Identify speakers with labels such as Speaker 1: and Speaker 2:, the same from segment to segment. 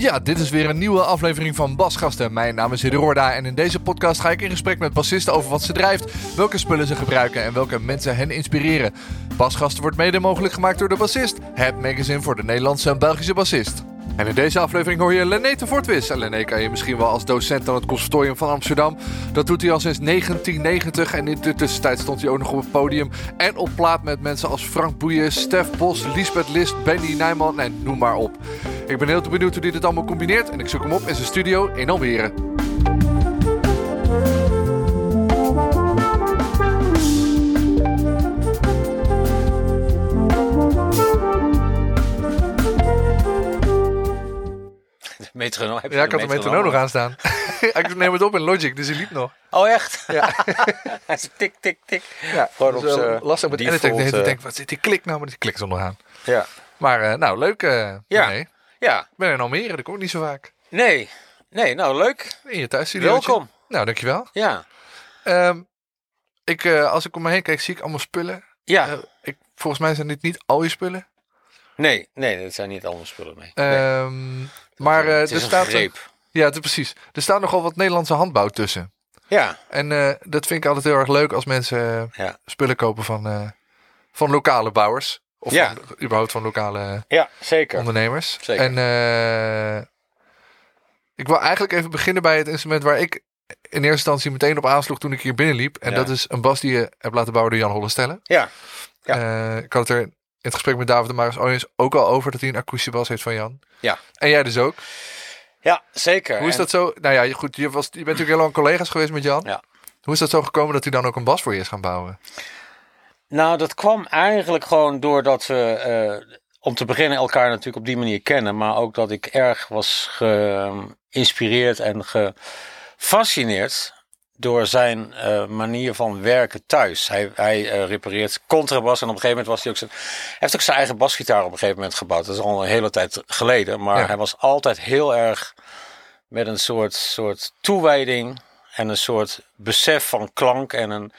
Speaker 1: Ja, dit is weer een nieuwe aflevering van Basgasten. Mijn naam is Hidde en in deze podcast ga ik in gesprek met bassisten over wat ze drijft, welke spullen ze gebruiken en welke mensen hen inspireren. Basgasten wordt mede mogelijk gemaakt door de bassist, het magazine voor de Nederlandse en Belgische bassist. En in deze aflevering hoor je Lené te Voortwis. En Lené kan je misschien wel als docent aan het Conservatorium van Amsterdam. Dat doet hij al sinds 1990 en in de tussentijd stond hij ook nog op het podium. En op plaat met mensen als Frank Boeien, Stef Bos, Lisbeth List, Benny Nijman en noem maar op. Ik ben heel benieuwd hoe hij dit allemaal combineert en ik zoek hem op in zijn studio in Almere.
Speaker 2: Metronoom.
Speaker 1: ja, ik had de metronoom nog aanstaan. ik neem het op in Logic, dus hij liep nog.
Speaker 2: Oh, echt? Ja. tik, tik, tik.
Speaker 1: Ja, Gewoon op uh, lastig met editen. Ik denk, wat zit die klik nou? Maar die klik is nog aan. Ja. Maar uh, nou, leuk. Uh, ja. Nee. Ja. Ik ben in Almere, dat kom ik niet zo vaak.
Speaker 2: Nee. Nee, nou leuk.
Speaker 1: In je thuisstudio.
Speaker 2: Welkom.
Speaker 1: Nou, dankjewel.
Speaker 2: Ja.
Speaker 1: Um, ik, als ik om me heen kijk, zie ik allemaal spullen.
Speaker 2: Ja.
Speaker 1: ik, volgens mij zijn dit niet al je spullen.
Speaker 2: Nee, nee, dat zijn niet allemaal spullen mee.
Speaker 1: Um, Maar uh, er staat.
Speaker 2: Greep.
Speaker 1: Ja, het, precies. Er staat nogal wat Nederlandse handbouw tussen.
Speaker 2: Ja.
Speaker 1: En uh, dat vind ik altijd heel erg leuk als mensen ja. spullen kopen van, van lokale bouwers. Of
Speaker 2: ja.
Speaker 1: van, überhaupt van lokale
Speaker 2: ja, zeker.
Speaker 1: ondernemers.
Speaker 2: Zeker.
Speaker 1: En ik wil eigenlijk even beginnen bij het instrument waar ik in eerste instantie meteen op aansloeg toen ik hier binnenliep. En
Speaker 2: Ja.
Speaker 1: dat is een bas die je hebt laten bouwen door Jan Hollestelle.
Speaker 2: Ja.
Speaker 1: ik had het er het gesprek met David de Maris ook al over dat hij een akoestische bas heeft van Jan.
Speaker 2: Ja.
Speaker 1: En jij dus ook.
Speaker 2: Ja, zeker.
Speaker 1: Hoe is
Speaker 2: En-
Speaker 1: dat zo? Nou ja, goed, je, was, je bent natuurlijk heel lang collega's geweest met Jan.
Speaker 2: Ja.
Speaker 1: Hoe is dat zo gekomen dat hij dan ook een bas voor je is gaan bouwen?
Speaker 2: Nou, dat kwam eigenlijk gewoon doordat we, eh, om te beginnen, elkaar natuurlijk op die manier kennen. Maar ook dat ik erg was geïnspireerd en gefascineerd door zijn eh, manier van werken thuis. Hij, hij eh, repareert contrabas en op een gegeven moment was hij ook zijn... Hij heeft ook zijn eigen basgitaar op een gegeven moment gebouwd. Dat is al een hele tijd geleden. Maar
Speaker 1: Ja.
Speaker 2: hij was altijd heel erg met een soort, soort toewijding en een soort besef van klank en een,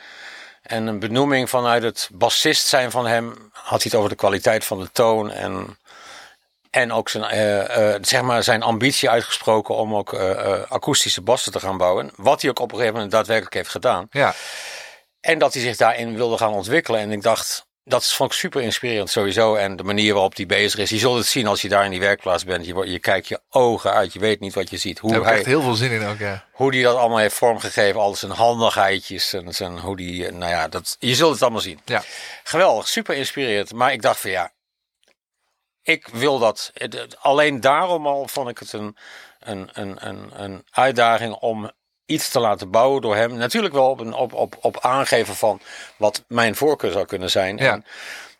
Speaker 2: en een benoeming vanuit het bassist zijn van hem. Had hij het over de kwaliteit van de toon en, en ook zijn, eh, eh, zeg maar zijn ambitie uitgesproken om ook eh, akoestische bassen te gaan bouwen. Wat hij ook op een gegeven moment daadwerkelijk heeft gedaan.
Speaker 1: Ja,
Speaker 2: En dat hij zich daarin wilde gaan ontwikkelen. En ik dacht, dat vond ik super inspirerend sowieso. En de manier waarop hij bezig is. Je zult het zien als je daar in die werkplaats bent. Je, je kijkt je ogen uit. Je weet niet wat je ziet.
Speaker 1: daar
Speaker 2: Hoe
Speaker 1: heb ik
Speaker 2: hij,
Speaker 1: echt heel veel zin in ook, ja.
Speaker 2: hoe die dat allemaal heeft vormgegeven. Al zijn handigheidjes. En zijn, hoe die, nou ja, dat, je zult het allemaal zien.
Speaker 1: Ja,
Speaker 2: Geweldig, super inspirerend. Maar ik dacht van ja, ik wil dat. Alleen daarom al vond ik het een, een, een, een, een uitdaging om iets te laten bouwen door hem. Natuurlijk wel op, een, op, op, op aangeven van wat mijn voorkeur zou kunnen zijn.
Speaker 1: Ja.
Speaker 2: En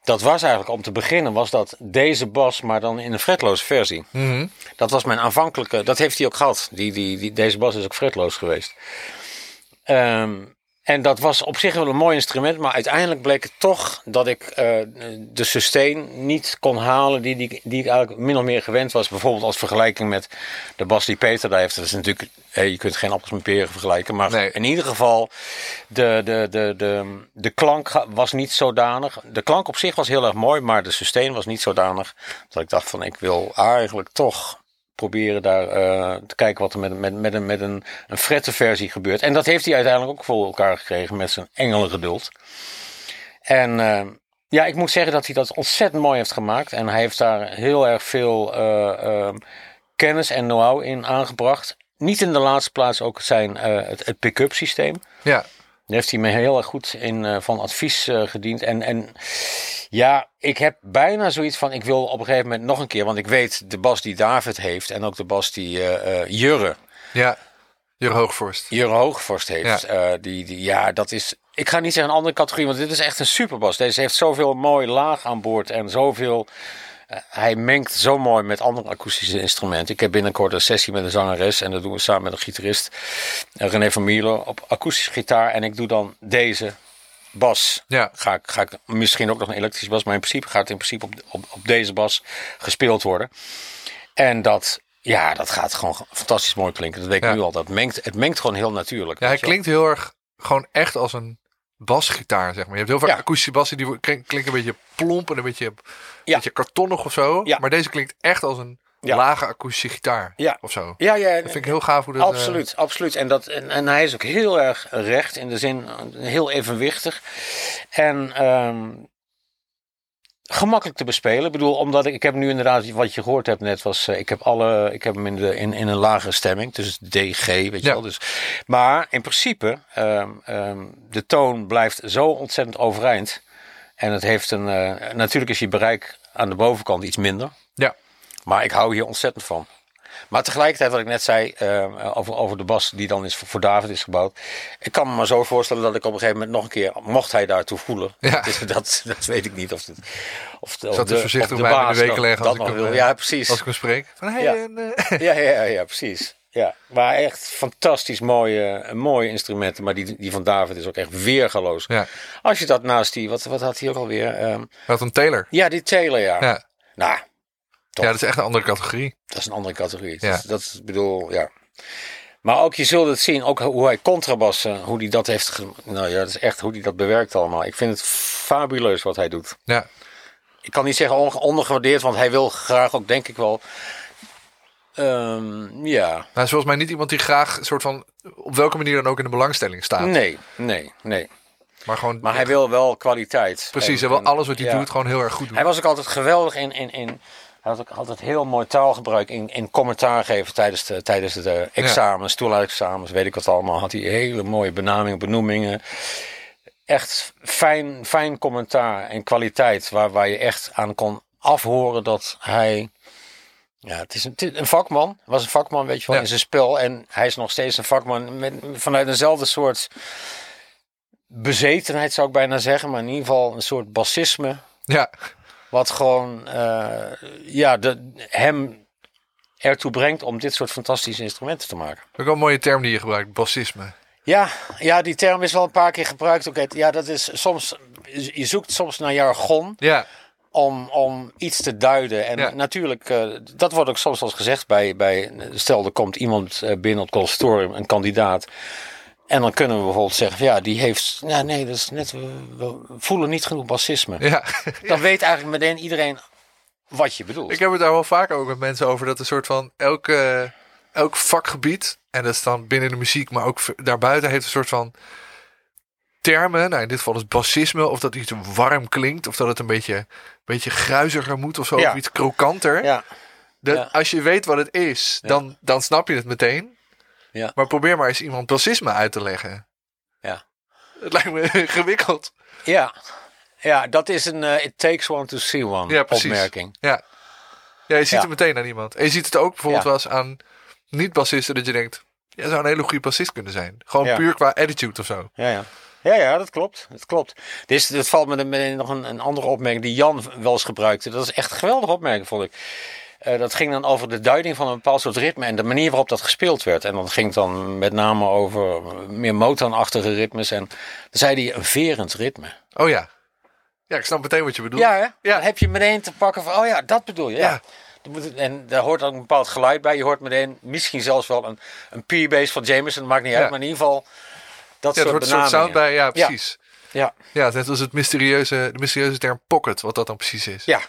Speaker 2: dat was eigenlijk om te beginnen, was dat deze bas, maar dan in een fretloze versie.
Speaker 1: Mhm.
Speaker 2: Dat was mijn aanvankelijke, dat heeft hij ook gehad. Die, die, die, deze bas is ook fretloos geweest. Ehm, en dat was op zich wel een mooi instrument, maar uiteindelijk bleek het toch dat ik eh, de sustain niet kon halen die, die, die ik eigenlijk min of meer gewend was. Bijvoorbeeld als vergelijking met de bas die Peter daar heeft. Dat is natuurlijk, eh, je kunt geen appels met peren vergelijken, maar
Speaker 1: Nee.
Speaker 2: in ieder geval, de, de, de, de, de klank was niet zodanig. De klank op zich was heel erg mooi, maar de sustain was niet zodanig dat ik dacht van ik wil eigenlijk toch proberen daar eh, te kijken wat er met, met, met, een, met een, een frette versie gebeurt. En dat heeft hij uiteindelijk ook voor elkaar gekregen met zijn engelengeduld. En eh, ja, ik moet zeggen dat hij dat ontzettend mooi heeft gemaakt. En hij heeft daar heel erg veel eh, kennis en know-how in aangebracht. Niet in de laatste plaats ook zijn, het, het pick-up systeem.
Speaker 1: ja.
Speaker 2: Heeft hij me heel erg goed in eh, van advies eh, gediend. En, en ja, ik heb bijna zoiets van, ik wil op een gegeven moment nog een keer, want ik weet de bas die David heeft en ook de bas die eh, Jurre,
Speaker 1: Ja, Jure Hoogvorst.
Speaker 2: Jurre Hoogvorst heeft. Eh, die, die, ja, dat is, ik ga niet zeggen een andere categorie, want dit is echt een superbas. Deze heeft zoveel mooi laag aan boord en zoveel... eh, hij mengt zo mooi met andere akoestische instrumenten. Ik heb binnenkort een sessie met een zangeres en dat doen we samen met een gitarist, eh, René van Mierlo, op akoestische gitaar. En ik doe dan deze bas.
Speaker 1: Ja.
Speaker 2: Ga ik, ga ik misschien ook nog een elektrische bas, maar in principe gaat het in principe op, op, op deze bas gespeeld worden. En dat, ja, dat gaat gewoon fantastisch mooi klinken. Dat weet ik
Speaker 1: Ja.
Speaker 2: nu al. Dat mengt, het mengt gewoon heel natuurlijk.
Speaker 1: Ja, hij klinkt heel erg gewoon echt als een basgitaar, zeg maar. Je hebt heel vaak
Speaker 2: Ja.
Speaker 1: akoestische bassen die klinken een beetje plomp en een beetje, een
Speaker 2: Ja.
Speaker 1: beetje kartonnig of zo.
Speaker 2: Ja.
Speaker 1: Maar deze klinkt echt als een lage akoestische gitaar
Speaker 2: Ja.
Speaker 1: of zo.
Speaker 2: Ja, ja,
Speaker 1: Dat vind ik heel gaaf hoe dat... eh,
Speaker 2: absoluut, absoluut. En, dat, en, en hij is ook heel erg recht in de zin, heel evenwichtig. En ehm, gemakkelijk te bespelen. Ik bedoel, omdat ik, ik heb nu inderdaad, wat je gehoord hebt net, was, eh, ik heb alle, ik heb hem in, de, in, in een lagere stemming, dus DG, weet je
Speaker 1: Ja.
Speaker 2: wel. Dus, maar in principe, ehm, ehm, de toon blijft zo ontzettend overeind. En het heeft een, eh, natuurlijk is je bereik aan de bovenkant iets minder.
Speaker 1: Ja.
Speaker 2: Maar ik hou hier ontzettend van. Maar tegelijkertijd, wat ik net zei eh, over, over de bas die dan is voor, voor David is gebouwd. Ik kan me maar zo voorstellen dat ik op een gegeven moment nog een keer, mocht hij daartoe voelen.
Speaker 1: Ja.
Speaker 2: Dat, dat, weet ik niet. Of, het, of, de,
Speaker 1: zat dus voorzichtig
Speaker 2: de
Speaker 1: bij de weken leggen als ik hem,
Speaker 2: wil.
Speaker 1: eh,
Speaker 2: Ja, precies.
Speaker 1: Als ik hem spreek. Van, hey,
Speaker 2: Ja.
Speaker 1: en, eh,
Speaker 2: Ja, ja, ja, ja, precies. Ja, maar echt fantastisch mooie, mooie instrumenten. Maar die, die van David is ook echt weergaloos.
Speaker 1: ja.
Speaker 2: Als je dat naast die, wat, wat had hij ook alweer? Ehm,
Speaker 1: Wat een Taylor.
Speaker 2: ja, die Taylor, ja.
Speaker 1: Ja.
Speaker 2: Nou,
Speaker 1: ja, dat is echt een andere categorie.
Speaker 2: Dat is een andere categorie.
Speaker 1: Ja.
Speaker 2: Dat, is, bedoel, ja. Maar ook, je zult het zien, ook hoe hij contrabassen, hoe hij dat heeft, nou ja, dat is echt hoe hij dat bewerkt allemaal. Ik vind het fabuleus wat hij doet.
Speaker 1: Ja.
Speaker 2: Ik kan niet zeggen on- ondergewaardeerd, want hij wil graag ook, denk ik wel, ehm, ja.
Speaker 1: Hij is volgens mij niet iemand die graag soort van op welke manier dan ook in de belangstelling staat.
Speaker 2: Nee, nee, nee.
Speaker 1: Maar gewoon
Speaker 2: Maar hij wil wel kwaliteit.
Speaker 1: precies,
Speaker 2: En-
Speaker 1: hij wil alles wat hij
Speaker 2: ja.
Speaker 1: doet gewoon heel erg goed doen.
Speaker 2: Hij was ook altijd geweldig in. in, in hij had ook altijd heel mooi taalgebruik in, in commentaar geven tijdens de, tijdens de examens, toelatingsexamens, weet ik wat allemaal. Had hij hele mooie benamingen, benoemingen. Echt fijn, fijn commentaar en kwaliteit waar, waar je echt aan kon afhoren dat hij. Ja, het is een, een vakman. Was een vakman, weet je wel,
Speaker 1: Ja.
Speaker 2: in zijn spel. En hij is nog steeds een vakman met, vanuit dezelfde soort bezetenheid, zou ik bijna zeggen. Maar in ieder geval een soort bassisme.
Speaker 1: Ja,
Speaker 2: Wat gewoon eh, ja, de, hem ertoe brengt om dit soort fantastische instrumenten te maken.
Speaker 1: ook wel een mooie term die je gebruikt, bassisme.
Speaker 2: Ja, ja, die term is wel een paar keer gebruikt. Oké, ja, dat is soms. Je zoekt soms naar jargon
Speaker 1: Ja,
Speaker 2: om, om iets te duiden. En
Speaker 1: Ja.
Speaker 2: natuurlijk, eh, dat wordt ook soms eens gezegd bij, bij. Stel, er komt iemand eh, binnen op het een kandidaat. En dan kunnen we bijvoorbeeld zeggen: ja, die heeft. Ja, nee, dat is net. We, we voelen niet genoeg bassisme.
Speaker 1: ja.
Speaker 2: Dan weet eigenlijk meteen iedereen wat je bedoelt.
Speaker 1: Ik heb het daar wel vaker ook met mensen over. Dat een soort van elk, eh, elk vakgebied. En dat is dan binnen de muziek, maar ook daarbuiten heeft een soort van termen. Nou, in dit geval is bassisme. Of dat iets warm klinkt. Of dat het een beetje, beetje gruiziger moet of zo.
Speaker 2: Ja.
Speaker 1: Of iets krokanter.
Speaker 2: Ja,
Speaker 1: Dat,
Speaker 2: ja.
Speaker 1: Als je weet wat het is, dan, dan snap je het meteen.
Speaker 2: Ja.
Speaker 1: Maar probeer maar eens iemand bassisme uit te leggen.
Speaker 2: ja.
Speaker 1: Het lijkt me ingewikkeld.
Speaker 2: Ja, ja dat is een eh, it takes one to see one
Speaker 1: Ja, precies.
Speaker 2: opmerking.
Speaker 1: Ja. Ja, je ziet
Speaker 2: Ja.
Speaker 1: het meteen aan iemand. En je ziet het ook bijvoorbeeld
Speaker 2: Ja.
Speaker 1: wel eens aan niet-bassisten. Dat je denkt, jij zou een hele goede bassist kunnen zijn. Gewoon puur qua attitude of zo.
Speaker 2: Ja, ja. Ja, ja, dat klopt. Dat klopt. Dus dat valt me meteen nog een, een andere opmerking die Jan wel eens gebruikte. Dat is echt een geweldige opmerking, vond ik. Eh, dat ging dan over de duiding van een bepaald soort ritme en de manier waarop dat gespeeld werd. En dan ging het dan met name over meer Motown-achtige ritmes. En dan zei hij een verend ritme.
Speaker 1: Oh ja. Ja, ik snap meteen wat je bedoelt.
Speaker 2: Ja, hè?
Speaker 1: Ja.
Speaker 2: Dan heb je meteen te pakken van, oh ja, dat bedoel je. Ja.
Speaker 1: Ja.
Speaker 2: En daar hoort ook een bepaald geluid bij. Je hoort meteen misschien zelfs wel een, een P-bass van Jameson, maakt niet
Speaker 1: Ja.
Speaker 2: uit. Maar in ieder geval, dat
Speaker 1: Ja,
Speaker 2: soort
Speaker 1: wordt een soort sound bij. Ja, precies.
Speaker 2: Ja,
Speaker 1: Ja, is net als het mysterieuze, de mysterieuze term pocket. Wat dat dan precies is.
Speaker 2: ja,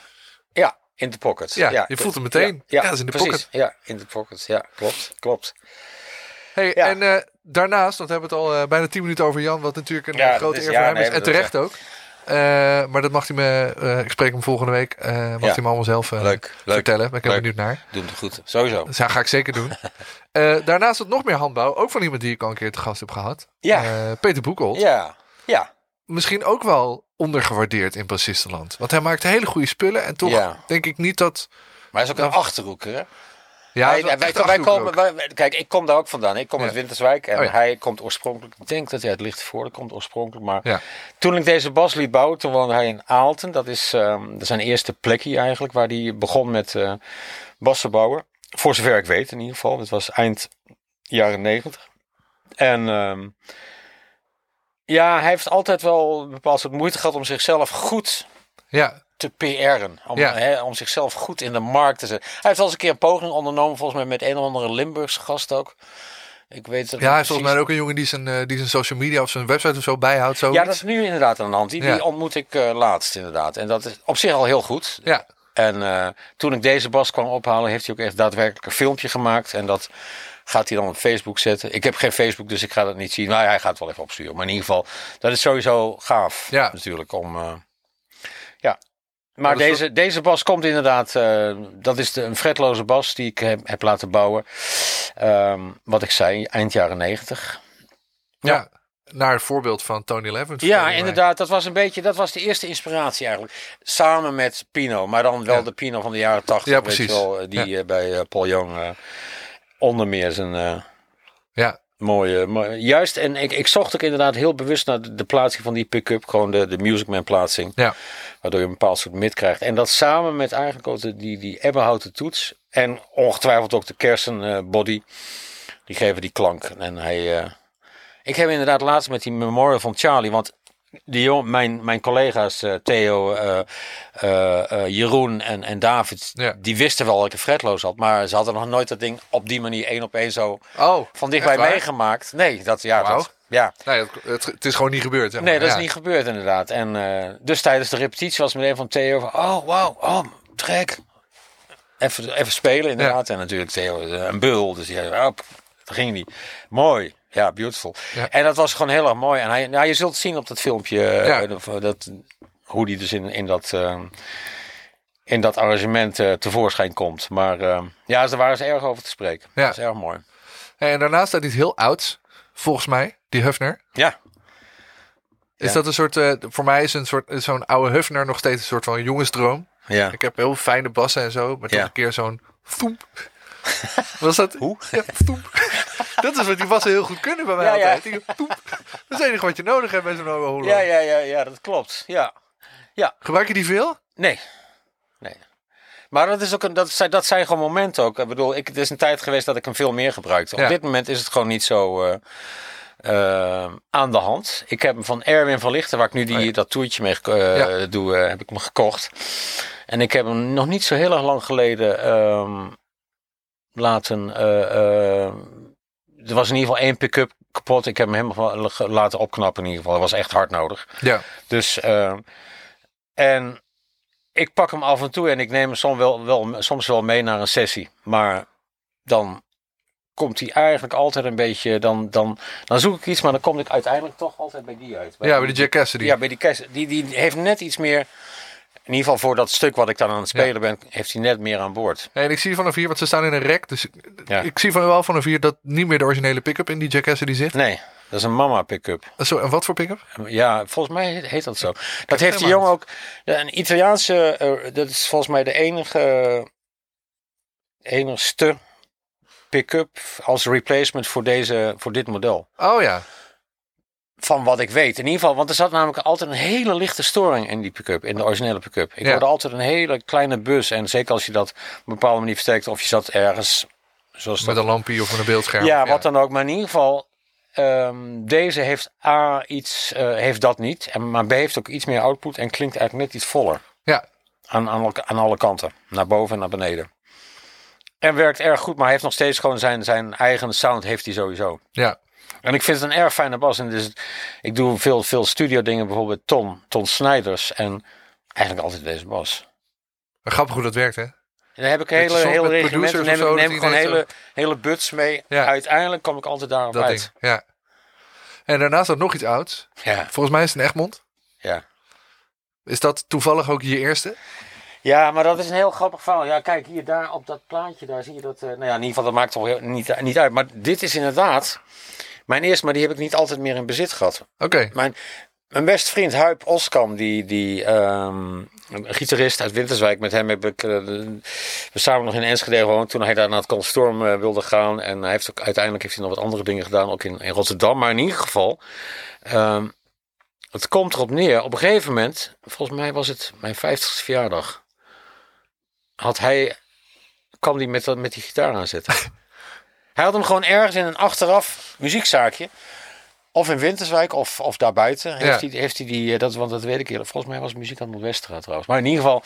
Speaker 2: ja, in de pocket.
Speaker 1: Ja, je voelt hem meteen. Ja, is in de
Speaker 2: precies.
Speaker 1: pocket.
Speaker 2: Ja, in de pocket. Ja, klopt, klopt.
Speaker 1: Hey,
Speaker 2: Ja.
Speaker 1: En eh, daarnaast, want we hebben het al eh, bijna tien minuten over Jan. Wat natuurlijk een
Speaker 2: Ja,
Speaker 1: eh, grote
Speaker 2: is-
Speaker 1: eer voor
Speaker 2: ja,
Speaker 1: hem
Speaker 2: nee,
Speaker 1: is. En terecht ook. Maar dat mag hij me, ik spreek hem volgende week, mag
Speaker 2: Ja.
Speaker 1: hij me allemaal zelf
Speaker 2: Leuk, leuk.
Speaker 1: vertellen. Ben ik heel benieuwd naar.
Speaker 2: Doe het goed. Sowieso.
Speaker 1: Dus dat ga ik zeker doen. Daarnaast wat nog meer handbouw, ook van iemand die ik al een keer te gast heb gehad.
Speaker 2: Ja.
Speaker 1: Peter Boekholt.
Speaker 2: Ja. Ja.
Speaker 1: Misschien ook wel ondergewaardeerd in bassistenland. Want hij maakt hele goede spullen en toch
Speaker 2: Ja.
Speaker 1: denk ik niet dat...
Speaker 2: Maar hij is ook een achterhoeker, hè?
Speaker 1: Ja,
Speaker 2: Hij- wij, wij komen, wij- kijk, ik kom daar ook vandaan. Ik kom
Speaker 1: Ja.
Speaker 2: uit Winterswijk en
Speaker 1: Oh ja.
Speaker 2: hij komt oorspronkelijk, ik denk dat hij uit Lichtenvoorde komt oorspronkelijk. Maar
Speaker 1: Ja.
Speaker 2: toen ik deze bas liet bouwen, toen woonde hij in Aalten. Dat is, ehm, zijn eerste plekje eigenlijk, waar hij begon met eh bassen bouwen. Voor zover ik weet in ieder geval. Het was eind jaren negentig. En ehm, ja, hij heeft altijd wel bepaald soort moeite gehad om zichzelf goed
Speaker 1: Ja,
Speaker 2: te PR'en. Om,
Speaker 1: Ja.
Speaker 2: hè, om zichzelf goed in de markt te zetten. Hij heeft al eens een keer een poging ondernomen, volgens mij met een of andere Limburgse gast ook. Ik weet het
Speaker 1: ja hij is volgens mij ook een jongen die zijn, eh, die zijn social media of zijn website of zo bijhoudt. Zo
Speaker 2: Ja, dat is nu inderdaad aan de hand. Die,
Speaker 1: Ja.
Speaker 2: die ontmoet ik eh, laatst inderdaad. En dat is op zich al heel goed.
Speaker 1: ja,
Speaker 2: En eh, toen ik deze bas kwam ophalen, heeft hij ook echt daadwerkelijk een filmpje gemaakt. En dat gaat hij dan op Facebook zetten. Ik heb geen Facebook, dus ik ga dat niet zien. Maar hij gaat het wel even opsturen. Maar in ieder geval, dat is sowieso gaaf
Speaker 1: Ja.
Speaker 2: natuurlijk om... eh, ja. Maar deze, deze bas komt inderdaad, eh, dat is de, een fretloze bas die ik heb, heb laten bouwen. Ehm, wat ik zei, eind jaren negentig.
Speaker 1: ja. Naar het voorbeeld van Tony Levens.
Speaker 2: Ja, inderdaad. Dat was een beetje, dat was de eerste inspiratie eigenlijk. Samen met Pino, maar dan wel
Speaker 1: Ja.
Speaker 2: de Pino van de jaren tachtig.
Speaker 1: Ja, precies.
Speaker 2: wel, eh, die bij Paul Young onder meer zijn eh,
Speaker 1: Ja,
Speaker 2: mooie, mooie- Juist, en ik, ik zocht ook inderdaad heel bewust naar de, de plaatsing van die pick-up. Gewoon de, de Musicman plaatsing.
Speaker 1: ja.
Speaker 2: Waardoor je een bepaald soort mid krijgt. En dat samen met eigenlijk ook de, die, die ebbenhouten toets. En ongetwijfeld ook de kersen eh, body. Die geven die klank. En hij... eh, ik heb inderdaad laatst met die memorial van Charlie. Want die jong, mijn, mijn collega's eh, Theo, eh, eh, Jeroen en, en David.
Speaker 1: Ja.
Speaker 2: Die wisten wel dat ik een fretloos had. Maar ze hadden nog nooit dat ding op die manier één op één zo
Speaker 1: Oh,
Speaker 2: van dichtbij meegemaakt. Nee, dat, ja, dat, ja.
Speaker 1: Nee, het, het, het is gewoon niet gebeurd.
Speaker 2: Nee, dat
Speaker 1: Ja.
Speaker 2: is niet gebeurd inderdaad. En dus tijdens de repetitie was meteen van Theo van, oh wauw, oh, trek. Even, even spelen inderdaad. En natuurlijk Theo een bul, dus die zei, oh, dat ging niet. Mooi, ja, beautiful.
Speaker 1: Ja.
Speaker 2: En dat was gewoon heel erg mooi. En hij, nou, je zult zien op dat filmpje eh,
Speaker 1: Ja.
Speaker 2: dat, hoe die dus in, in dat... eh, in dat arrangement eh, tevoorschijn komt. Maar ja, daar waren ze erg over te spreken.
Speaker 1: Ja.
Speaker 2: Dat is erg mooi.
Speaker 1: En daarnaast staat iets heel ouds, volgens mij, die Hufner.
Speaker 2: Ja,
Speaker 1: Is
Speaker 2: Ja.
Speaker 1: dat een soort, voor mij is een soort, zo'n oude Hufner nog steeds een soort van jongensdroom.
Speaker 2: ja.
Speaker 1: Ik heb heel fijne bassen en zo, maar toch een keer zo'n foemp. Was dat?
Speaker 2: Hoe?
Speaker 1: Ja. Dat is wat die bassen heel goed kunnen bij mij
Speaker 2: Ja, ja.
Speaker 1: altijd. Die. Dat is het enige wat je nodig hebt bij zo'n oude.
Speaker 2: Ja, ja, ja, ja, dat klopt. Ja.
Speaker 1: Gebruik je die veel?
Speaker 2: Nee. Nee. Maar dat, is ook een, dat, zijn, dat zijn gewoon momenten ook. Ik bedoel, ik, het is een tijd geweest dat ik hem veel meer gebruikte. Op
Speaker 1: Ja.
Speaker 2: dit moment is het gewoon niet zo eh, eh, aan de hand. Ik heb hem van Erwin van Lichten, waar ik nu die,
Speaker 1: Oh ja.
Speaker 2: dat toertje mee eh,
Speaker 1: Ja.
Speaker 2: doe, heb ik hem gekocht. En ik heb hem nog niet zo heel erg lang geleden ehm, laten... er was in ieder geval één pick-up kapot. Ik heb hem helemaal laten opknappen in ieder geval. Dat was echt hard nodig.
Speaker 1: Ja.
Speaker 2: Dus, eh, en ik pak hem af en toe en ik neem hem soms wel, wel, soms wel mee naar een sessie. Maar dan komt hij eigenlijk altijd een beetje, dan, dan, dan zoek ik iets, maar dan kom ik uiteindelijk toch altijd bij die uit.
Speaker 1: Ja, bij de Jack Cassidy.
Speaker 2: Ja, bij die Kes, die, die heeft net iets meer, in ieder geval voor dat stuk wat ik dan aan het spelen ben, heeft hij net meer aan boord.
Speaker 1: En ik zie vanaf hier, want ze staan in een rek. Dus ik,
Speaker 2: Ja.
Speaker 1: ik zie van wel vanaf hier dat niet meer de originele pick-up in die Jack Cassidy zit.
Speaker 2: Nee, dat is een mama pick-up.
Speaker 1: Zo, en wat voor pick-up?
Speaker 2: Ja, volgens mij heet- dat zo. Dat heeft die jongen ook. Een Italiaanse, eh, dat is volgens mij de enige, enigste pick-up als replacement voor, deze, voor dit model.
Speaker 1: Oh ja.
Speaker 2: Van wat ik weet. In ieder geval, want er zat namelijk altijd een hele lichte storing in die pick-up, in de originele pick-up. Ik
Speaker 1: Ja.
Speaker 2: hoorde altijd een hele kleine bus. En zeker als je dat op een bepaalde manier versterkt, of je zat ergens. Zoals
Speaker 1: Met
Speaker 2: dat
Speaker 1: een lampje of met een beeldscherm.
Speaker 2: ja, wat dan ook. Maar in ieder geval, ehm, deze heeft A iets, eh, heeft dat niet. En, maar B heeft ook iets meer output en klinkt eigenlijk net iets voller.
Speaker 1: Ja.
Speaker 2: Aan, aan, aan alle kanten. Naar boven en naar beneden. En werkt erg goed, maar heeft nog steeds gewoon zijn, zijn eigen sound, heeft hij sowieso.
Speaker 1: Ja.
Speaker 2: En ik vind het een erg fijne bas. En dus, ik doe veel, veel studio dingen, bijvoorbeeld Ton, Ton Snijders. En eigenlijk altijd deze bas.
Speaker 1: Maar grappig hoe dat werkt, hè?
Speaker 2: En daar heb ik
Speaker 1: je
Speaker 2: hele, hele
Speaker 1: producers
Speaker 2: Neem,
Speaker 1: zo,
Speaker 2: neem ik gewoon hele, hele buts mee.
Speaker 1: Ja.
Speaker 2: Uiteindelijk kom ik altijd daarop
Speaker 1: Dat
Speaker 2: uit.
Speaker 1: ding. Ja. En daarnaast staat nog iets ouds.
Speaker 2: Ja,
Speaker 1: Volgens mij is het een Egmond.
Speaker 2: ja.
Speaker 1: Is dat toevallig ook je eerste?
Speaker 2: Ja, maar dat is een heel grappig verhaal. Ja, kijk, hier daar op dat plaatje, daar zie je dat. eh, nou ja, in ieder geval, dat maakt toch heel, niet, niet uit. Maar dit is inderdaad mijn eerste, maar die heb ik niet altijd meer in bezit gehad.
Speaker 1: Oké.
Speaker 2: Mijn, mijn beste vriend Huip Oskam, die, die ehm, een gitarist uit Winterswijk, met hem heb ik uh, we samen nog in Enschede gewoond toen hij daar naar het Conservatorium uh, wilde gaan. En hij heeft ook, uiteindelijk heeft hij nog wat andere dingen gedaan, ook in, in Rotterdam. Maar in ieder geval, um, het komt erop neer. Op een gegeven moment, volgens mij was het mijn 50ste verjaardag, had hij, kwam hij met, met die gitaar aanzetten. hij had hem gewoon ergens in een achteraf muziekzaakje. Of in Winterswijk of, of daarbuiten. Heeft, ja. hij, heeft hij die, dat, want dat weet ik eerlijk. Volgens mij was muziek aan het Westra trouwens. Maar in ieder geval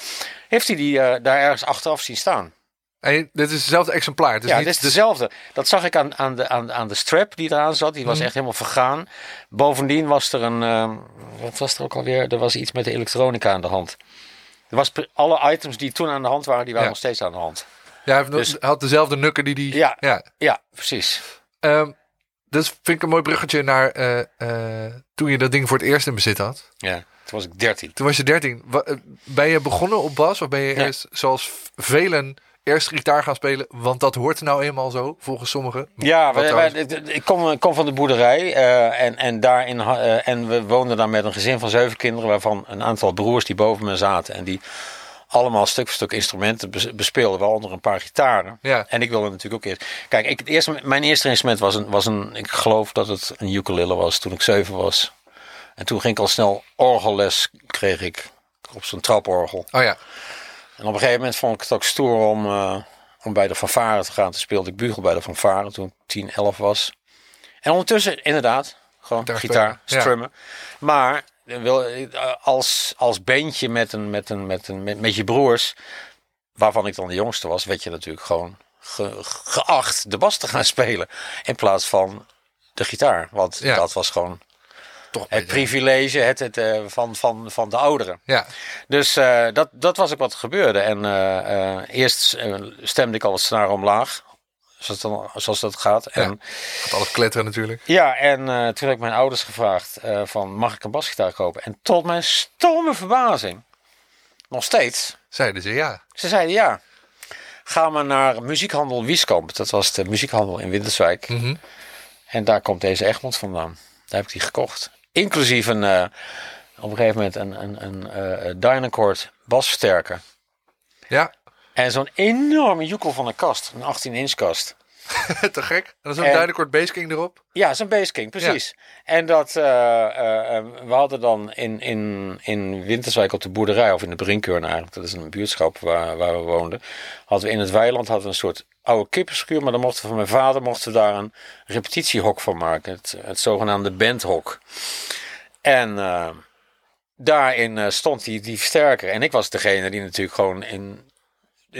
Speaker 2: heeft hij die uh, daar ergens achteraf zien staan.
Speaker 1: En dit is hetzelfde exemplaar. Het is
Speaker 2: ja,
Speaker 1: niet
Speaker 2: dit is dezelfde. Dat zag ik aan, aan, de, aan, aan de strap die eraan zat. Die was mm. echt helemaal vergaan. Bovendien was er een. Uh, wat was er ook alweer? Er was iets met de elektronica aan de hand. Er was alle items die toen aan de hand waren, die waren ja. nog steeds aan de hand.
Speaker 1: Ja, hij dus, had dezelfde nukken die die.
Speaker 2: Ja, ja. ja precies.
Speaker 1: Um, dus vind ik een mooi bruggetje naar uh, uh, toen je dat ding voor het eerst in bezit had.
Speaker 2: Ja, toen was ik 13.
Speaker 1: Toen was je 13. Ben je begonnen op bas of ben je eerst, zoals velen, eerst gitaar gaan spelen? Want dat hoort nou eenmaal zo, volgens sommigen.
Speaker 2: Ja, wij, ik, kom, ik kom van de boerderij eh, en, en, daarin, eh, en we woonden daar met een gezin van zeven kinderen, waarvan een aantal broers die boven me zaten en die allemaal stuk voor stuk instrumenten bes- bespeelden, waaronder een paar gitaren.
Speaker 1: Ja.
Speaker 2: En ik wilde natuurlijk ook eerst. Kijk, ik, het eerste, mijn eerste instrument was een, was een, ik geloof dat het een ukulele was toen ik zeven was. En toen ging ik al snel orgelles, kreeg ik op zo'n traporgel.
Speaker 1: Oh ja,
Speaker 2: En op een gegeven moment vond ik het ook stoer om, eh, om bij de fanfare te gaan. Toen speelde ik bugel bij de fanfare toen ik 10, 11 was. En ondertussen inderdaad, gewoon
Speaker 1: Gitaar
Speaker 2: gitaar,
Speaker 1: ja.
Speaker 2: strummen. Maar als, als bandje met, een, met, een, met, een, met, met je broers, waarvan ik dan de jongste was, werd je natuurlijk gewoon ge- geacht de bas te gaan spelen. In plaats van de gitaar. Want
Speaker 1: Ja.
Speaker 2: dat was gewoon
Speaker 1: toch.
Speaker 2: het privilege het, het, eh, van, van, van de ouderen.
Speaker 1: Ja,
Speaker 2: Dus eh, dat, dat was ook wat gebeurde. En eh, eh, eerst eh, stemde ik al het snaar omlaag. Zoals, dan, zoals dat gaat. En,
Speaker 1: gaat alles kletteren natuurlijk.
Speaker 2: ja, en eh, toen heb ik mijn ouders gevraagd eh, van mag ik een basgitaar kopen? En tot mijn stomme verbazing, nog steeds,
Speaker 1: Zeiden ze ja.
Speaker 2: ze zeiden ja. Ga maar naar muziekhandel Wieskamp. Dat was de muziekhandel in Winterswijk.
Speaker 1: Mhm.
Speaker 2: En daar komt deze Egmond vandaan. Daar heb ik die gekocht. Inclusief een, eh, op een gegeven moment een, een, een Dynacord basversterker.
Speaker 1: Ja,
Speaker 2: En zo'n enorme joekel van een kast. Een 18 inch kast.
Speaker 1: te gek. En dan is ook
Speaker 2: En-
Speaker 1: een Dynacort Bass King erop.
Speaker 2: Ja, zo'n Base King, precies. En dat, eh, eh, eh, we hadden dan in, in, in Winterswijk op de boerderij, of in de Brinkeur eigenlijk, dat is een buurtschap waar, waar we woonden, hadden we in het weiland hadden we een soort oude kippenschuur, maar dan mochten we van mijn vader mochten we daar een repetitiehok van maken. Het, het zogenaamde bandhok. En daarin stond die, die versterker. En ik was degene die natuurlijk gewoon in,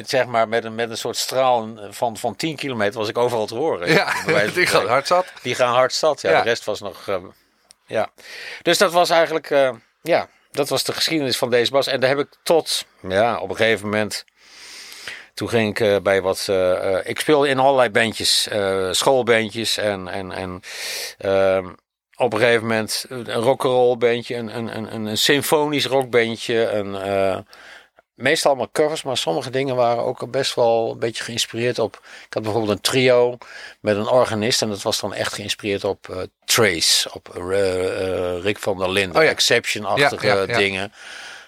Speaker 2: zeg maar, met een, met een soort straal van, van 10 kilometer was ik overal te horen.
Speaker 1: Ja, die
Speaker 2: spreken.
Speaker 1: hard zat.
Speaker 2: Die gaan hard stad. Ja,
Speaker 1: Ja.
Speaker 2: de rest was nog. eh, ja. Dus dat was eigenlijk. eh, ja, dat was de geschiedenis van deze bas. En daar heb ik tot. Ja, op een gegeven moment. Toen ging ik eh, bij wat. eh, ik speelde in allerlei bandjes. schoolbandjes. En. en, en ehm, op een gegeven moment een rock'n'roll bandje. Een, een, een, een, een symfonisch rockbandje. Een. Meestal allemaal covers, maar sommige dingen waren ook best wel een beetje geïnspireerd op. Ik had bijvoorbeeld een trio met een organist en dat was dan echt geïnspireerd op eh, Trace, op eh, eh, Rick van der Linden,
Speaker 1: Oh ja.
Speaker 2: Exception-achtige
Speaker 1: Ja, ja, ja.
Speaker 2: dingen.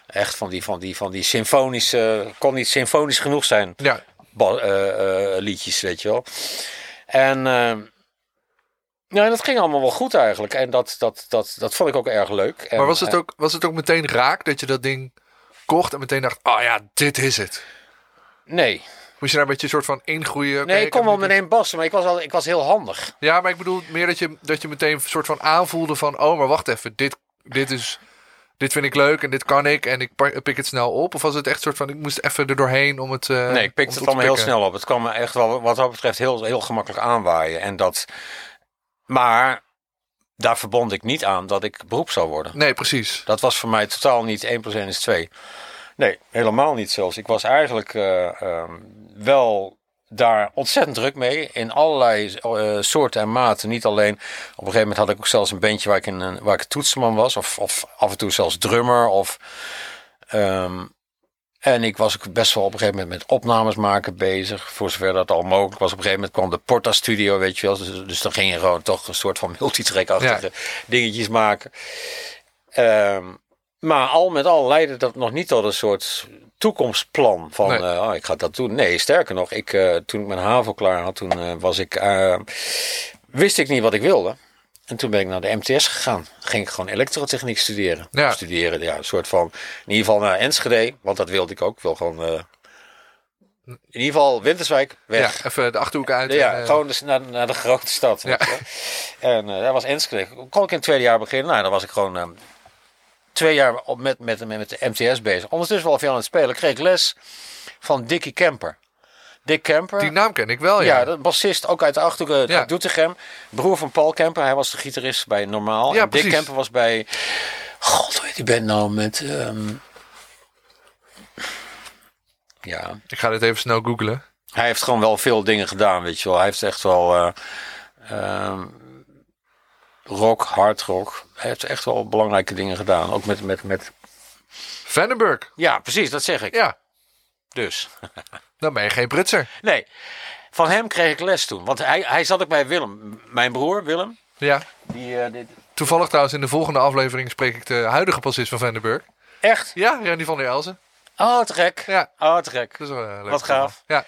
Speaker 2: Echt van die, van die, van die symfonische, kon niet symfonisch genoeg zijn,
Speaker 1: Ja,
Speaker 2: liedjes, weet je wel. En ja, dat ging allemaal wel goed eigenlijk. En dat, dat, dat, dat vond ik ook erg leuk. En,
Speaker 1: maar was het, ook, was het ook meteen raak dat je dat ding kocht en meteen dacht, oh ja, dit is het.
Speaker 2: nee,
Speaker 1: Moest je daar een beetje een soort van ingroeien?
Speaker 2: Nee, ik kon wel meteen bassen, maar ik was, al, ik was heel handig.
Speaker 1: Ja, maar ik bedoel meer dat je, dat je meteen een soort van aanvoelde van, oh, maar wacht even, dit, dit is... Dit vind ik leuk en dit kan ik en ik pik het snel op. Of was het echt een soort van, ik moest even er doorheen om het... eh,
Speaker 2: Nee, ik pikte het allemaal heel snel op. Het kwam me echt wel, wat dat betreft, heel, heel gemakkelijk aanwaaien. En dat, maar daar verbond ik niet aan dat ik beroep zou worden.
Speaker 1: Nee, precies.
Speaker 2: Dat was voor mij totaal niet 1 plus 1 is 2. Nee, helemaal niet zelfs. Ik was eigenlijk eh, ehm, wel daar ontzettend druk mee. In allerlei eh, soorten en maten. Niet alleen. Op een gegeven moment had ik ook zelfs een bandje waar ik, in een, waar ik toetsenman was. Of, of af en toe zelfs drummer. Of Ehm, en ik was ook best wel op een gegeven moment met opnames maken bezig. Voor zover dat al mogelijk was. Op een gegeven moment kwam de Porta Studio, weet je wel. Dus, dus dan ging je gewoon toch een soort van multitrack-achtige dingetjes maken. Ehm, maar al met al leidde dat nog niet tot een soort toekomstplan van
Speaker 1: Nee.
Speaker 2: eh, oh, ik ga dat doen. Nee, sterker nog, ik, eh, toen ik mijn HAVO klaar had, toen eh, was ik, wist ik niet wat ik wilde. En toen ben ik naar de MTS gegaan. Ging ik gewoon elektrotechniek studeren.
Speaker 1: Ja.
Speaker 2: Studeren, ja, een soort van, in ieder geval naar Enschede, want dat wilde ik ook. Ik wil gewoon, eh, in ieder geval Winterswijk, weg.
Speaker 1: Ja, even de achterhoek uit.
Speaker 2: Ja,
Speaker 1: en, eh,
Speaker 2: gewoon dus naar, naar de grote stad.
Speaker 1: Ja.
Speaker 2: En eh dat was Enschede. Kon ik in het tweede jaar beginnen? Nou, dan was ik gewoon twee jaar op met, met, met, de MTS bezig. Ondertussen wel veel aan het spelen. Kreeg ik les van Dickie Kemper. Dick Kemper.
Speaker 1: Die naam ken ik wel, ja.
Speaker 2: ja, de bassist ook uit de
Speaker 1: Ja.
Speaker 2: Doetinchem. Broer van Paul Kemper. Hij was de gitarist bij Normaal.
Speaker 1: Ja,
Speaker 2: en Dick. Kemper was bij... God, hoe heet die band nou met... ehm, Ja,
Speaker 1: Ik ga dit even snel googlen.
Speaker 2: hij heeft gewoon wel veel dingen gedaan, weet je wel. Hij heeft echt wel eh, ehm, rock, hard rock. Hij heeft echt wel belangrijke dingen gedaan. Ook met, met, met...
Speaker 1: Vandenberg.
Speaker 2: Ja, precies, dat zeg ik.
Speaker 1: Ja,
Speaker 2: Dus.
Speaker 1: dan ben je geen prutser.
Speaker 2: Nee, van hem kreeg ik les toen. Want hij, hij zat ook bij Willem. Mijn broer, Willem.
Speaker 1: Ja.
Speaker 2: Die, eh, dit...
Speaker 1: Toevallig trouwens in de volgende aflevering spreek ik de huidige bassist van Vandenberg.
Speaker 2: Echt?
Speaker 1: Ja, Randy van der Elzen.
Speaker 2: Oh, te gek.
Speaker 1: Ja.
Speaker 2: Oh, te gek.
Speaker 1: Dat is wel, eh, leuk
Speaker 2: Wat gaaf.
Speaker 1: Ja.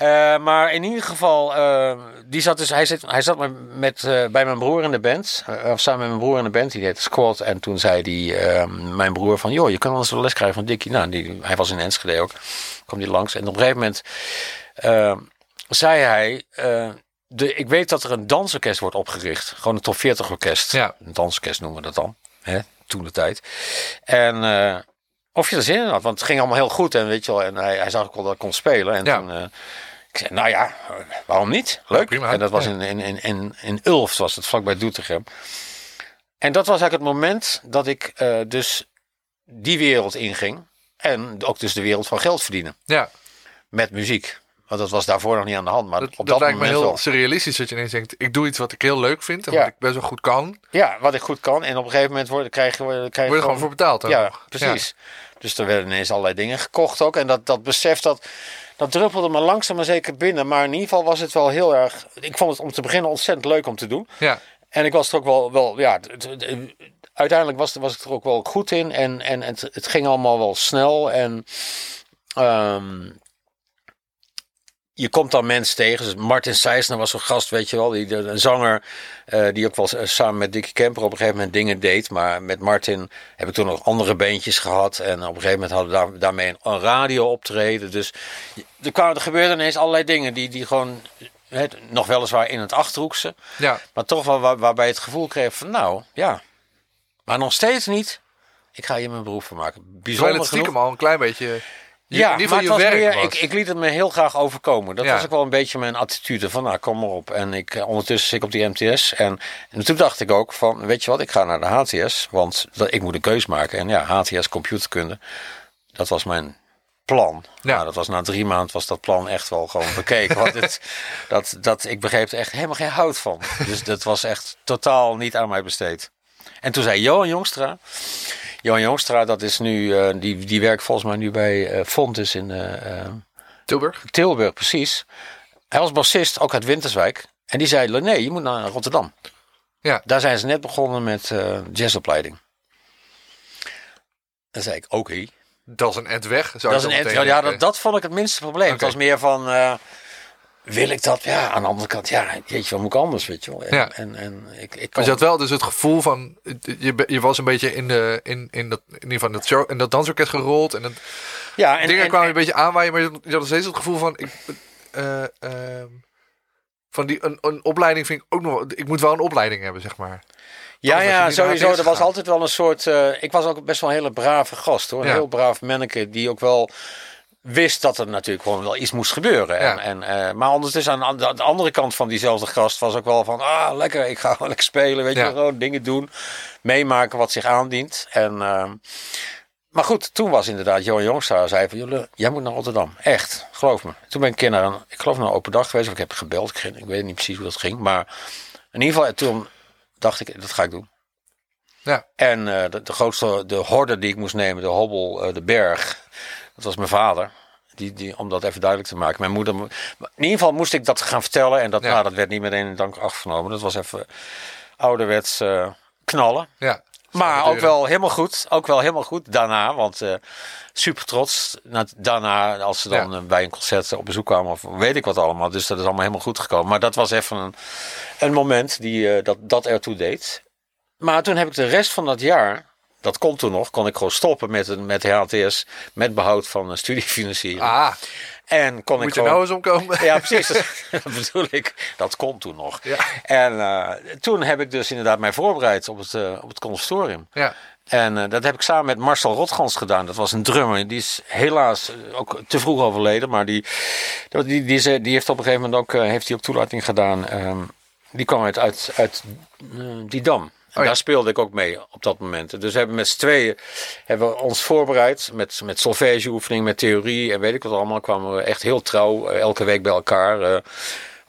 Speaker 2: Eh, maar in ieder geval, eh, die zat dus, hij, zit, hij zat met, met, eh, bij mijn broer in de band. of samen met mijn broer in de band, die heette Squad. En toen zei die, eh, mijn broer van, joh, je kan anders wel les krijgen van Dickie. Nou, die, hij was in Enschede ook. Kwam die langs. En op een gegeven moment zei hij, de, ik weet dat er een dansorkest wordt opgericht. Gewoon een top 40 orkest.
Speaker 1: Ja.
Speaker 2: Een dansorkest noemen we dat dan. Hè? Toen de tijd. En... of je er zin in had, want het ging allemaal heel goed en weet je wel, en hij, hij zag ook wel dat ik kon spelen. En
Speaker 1: Ja.
Speaker 2: toen, ik zei, nou ja, waarom niet? Leuk.
Speaker 1: prima.
Speaker 2: En dat was in, in, in, in, in Ulft, was het vlakbij Doetinchem. En dat was eigenlijk het moment dat ik eh, dus die wereld inging. En ook dus de wereld van geld verdienen.
Speaker 1: Ja,
Speaker 2: Met muziek. Want dat was daarvoor nog niet aan de hand. Maar
Speaker 1: dat,
Speaker 2: op
Speaker 1: dat
Speaker 2: dat
Speaker 1: lijkt me
Speaker 2: moment
Speaker 1: heel
Speaker 2: wel.
Speaker 1: surrealistisch dat je ineens denkt... ik doe iets wat ik heel leuk vind en
Speaker 2: Ja.
Speaker 1: wat ik best wel goed kan.
Speaker 2: Ja, wat ik goed kan. En op een gegeven moment word, krijg je, krijg je
Speaker 1: Word je gewoon voor betaald. ook
Speaker 2: Ja, precies. Dus er werden ineens allerlei dingen gekocht ook. En dat, dat besef, dat, dat druppelde me langzaam maar zeker binnen. Maar in ieder geval was het wel heel erg... Ik vond het om te beginnen ontzettend leuk om te doen.
Speaker 1: Ja.
Speaker 2: En ik was er ook wel... wel ja, het- het- het- uiteindelijk was, was ik er ook wel goed in. En, en het, het ging allemaal wel snel. En... ehm, je komt dan mensen tegen. Dus Martin Seisner was zo'n gast, weet je wel. Die, een zanger eh, die ook wel samen met Dickie Kemper op een gegeven moment dingen deed. Maar met Martin heb ik toen nog andere beentjes gehad. En op een gegeven moment hadden we daar, daarmee een, een radio optreden. Dus er, kwamen, er gebeurden ineens allerlei dingen die, die gewoon... hè, nog weliswaar in het Achterhoekse.
Speaker 1: ja.
Speaker 2: Maar toch wel waar, waarbij je het gevoel kreeg van nou, ja. Maar nog steeds niet. Ik ga hier mijn beroep van maken.
Speaker 1: Terwijl
Speaker 2: Bijzonder
Speaker 1: het stiekem
Speaker 2: genoeg.
Speaker 1: al een klein beetje...
Speaker 2: Ja,
Speaker 1: in ieder geval
Speaker 2: maar
Speaker 1: je
Speaker 2: was
Speaker 1: werk
Speaker 2: meer,
Speaker 1: was.
Speaker 2: ik, ik liet het me heel graag overkomen. Dat
Speaker 1: Ja.
Speaker 2: was ook wel een beetje mijn attitude. Van nou, kom maar op. En ik, eh, ondertussen zit ik op die MTS. En, en toen dacht ik ook van, weet je wat, ik ga naar de HTS. Want dat, ik moet een keus maken. En ja, HTS computerkunde. Dat was mijn plan.
Speaker 1: Ja.
Speaker 2: Nou, dat was na drie maanden was dat plan echt wel gewoon bekeken. want het, dat, dat, ik begreep er echt helemaal geen hout van. Dus dat was echt totaal niet aan mij besteed. En toen zei Johan Jongstra. Johan Jongstra, dat is nu, eh, die, die werkt volgens mij nu bij eh Fontes in eh,
Speaker 1: Tilburg?
Speaker 2: Tilburg, precies. Hij was bassist, ook uit Winterswijk. En die zei, nee, je moet naar Rotterdam.
Speaker 1: Ja.
Speaker 2: Daar zijn ze net begonnen met jazzopleiding. Dan zei ik, oké.
Speaker 1: Dat is een end weg. Zou
Speaker 2: Dat is een ja, dat, dat vond ik het minste probleem. Het was meer van, wil ik dat? Ja, aan de andere kant, ja, jeetje, wat moet ik anders, weet je wel. En,
Speaker 1: Ja.
Speaker 2: en, en ik, ik
Speaker 1: Maar
Speaker 2: kon,
Speaker 1: je had wel dus het gevoel van... Je, je was een beetje in, de, in, in, dat, in ieder geval dat, show, in dat dansorkest gerold. En, dat,
Speaker 2: ja, en,
Speaker 1: dingen
Speaker 2: en-
Speaker 1: kwamen een beetje aanwaaien. Maar je had- steeds het gevoel van... Ik, eh, ehm, van die, een, een opleiding vind ik ook nog... Ik moet wel een opleiding hebben, zeg maar.
Speaker 2: Ja, ja, sowieso. Er was altijd wel een soort. eh, ik was ook best wel een hele brave gast hoor. Een
Speaker 1: Ja.
Speaker 2: heel braaf manneke die ook wel wist dat er natuurlijk gewoon wel iets moest gebeuren.
Speaker 1: Ja.
Speaker 2: En, en, eh, maar ondertussen aan de, aan de andere kant van diezelfde gast was ook wel van, ah lekker, ik ga gewoon lekker spelen, weet
Speaker 1: Ja.
Speaker 2: je, gewoon dingen doen, meemaken wat zich aandient. En, ehm, maar goed, toen was inderdaad Johan Jongstra zei van, "Jolle, jij moet naar Rotterdam, echt, geloof me. Toen ben ik een keer naar een, ik geloof naar een open dag geweest, of ik heb gebeld, ik, ik weet niet precies hoe dat ging, maar in ieder geval toen dacht ik, dat ga ik doen.
Speaker 1: Ja.
Speaker 2: En eh, de, de grootste, de horde die ik moest nemen, de hobbel, eh, de berg, dat was mijn vader. Die, die, om dat even duidelijk te maken. Mijn moeder. mo- In ieder geval moest ik dat gaan vertellen. En dat,
Speaker 1: Ja.
Speaker 2: nou, dat werd niet meteen in dank afgenomen. Dat was even ouderwets eh, knallen.
Speaker 1: Ja.
Speaker 2: Maar ook wel helemaal goed. Ook wel helemaal goed daarna. Want eh, super trots. Na, daarna, als ze dan
Speaker 1: Ja.
Speaker 2: eh, bij een concert op bezoek kwamen. Of weet ik wat allemaal. Dus dat is allemaal helemaal goed gekomen. Maar dat was even een, een moment die, dat, dat ertoe deed. Maar toen heb ik de rest van dat jaar. Dat kon toen nog. Kon ik gewoon stoppen met, een- met HTS. Met behoud van studiefinanciering.
Speaker 1: Ah,
Speaker 2: en kon
Speaker 1: moet
Speaker 2: ik
Speaker 1: je
Speaker 2: gewoon...
Speaker 1: nou eens omkomen?
Speaker 2: Ja, precies. Dat bedoel ik. Dat kon toen nog.
Speaker 1: Ja.
Speaker 2: En eh, toen heb ik dus inderdaad mij voorbereid op het, eh, op het conservatorium.
Speaker 1: Ja.
Speaker 2: En eh, dat heb ik samen met Marcel Rotgans gedaan. Dat was een drummer. Die is helaas ook te vroeg overleden. Maar die, die, die, die, heeft op een gegeven moment ook, heeft die ook toelating gedaan. Ehm, die kwam uit, uit, uit die dam.
Speaker 1: Oh ja.
Speaker 2: Daar speelde ik ook mee op dat moment. Dus we hebben met z'n tweeën hebben we ons voorbereid. Met, met solfègeoefening, met theorie en weet ik wat allemaal. Kwamen we echt heel trouw eh, elke week bij elkaar. eh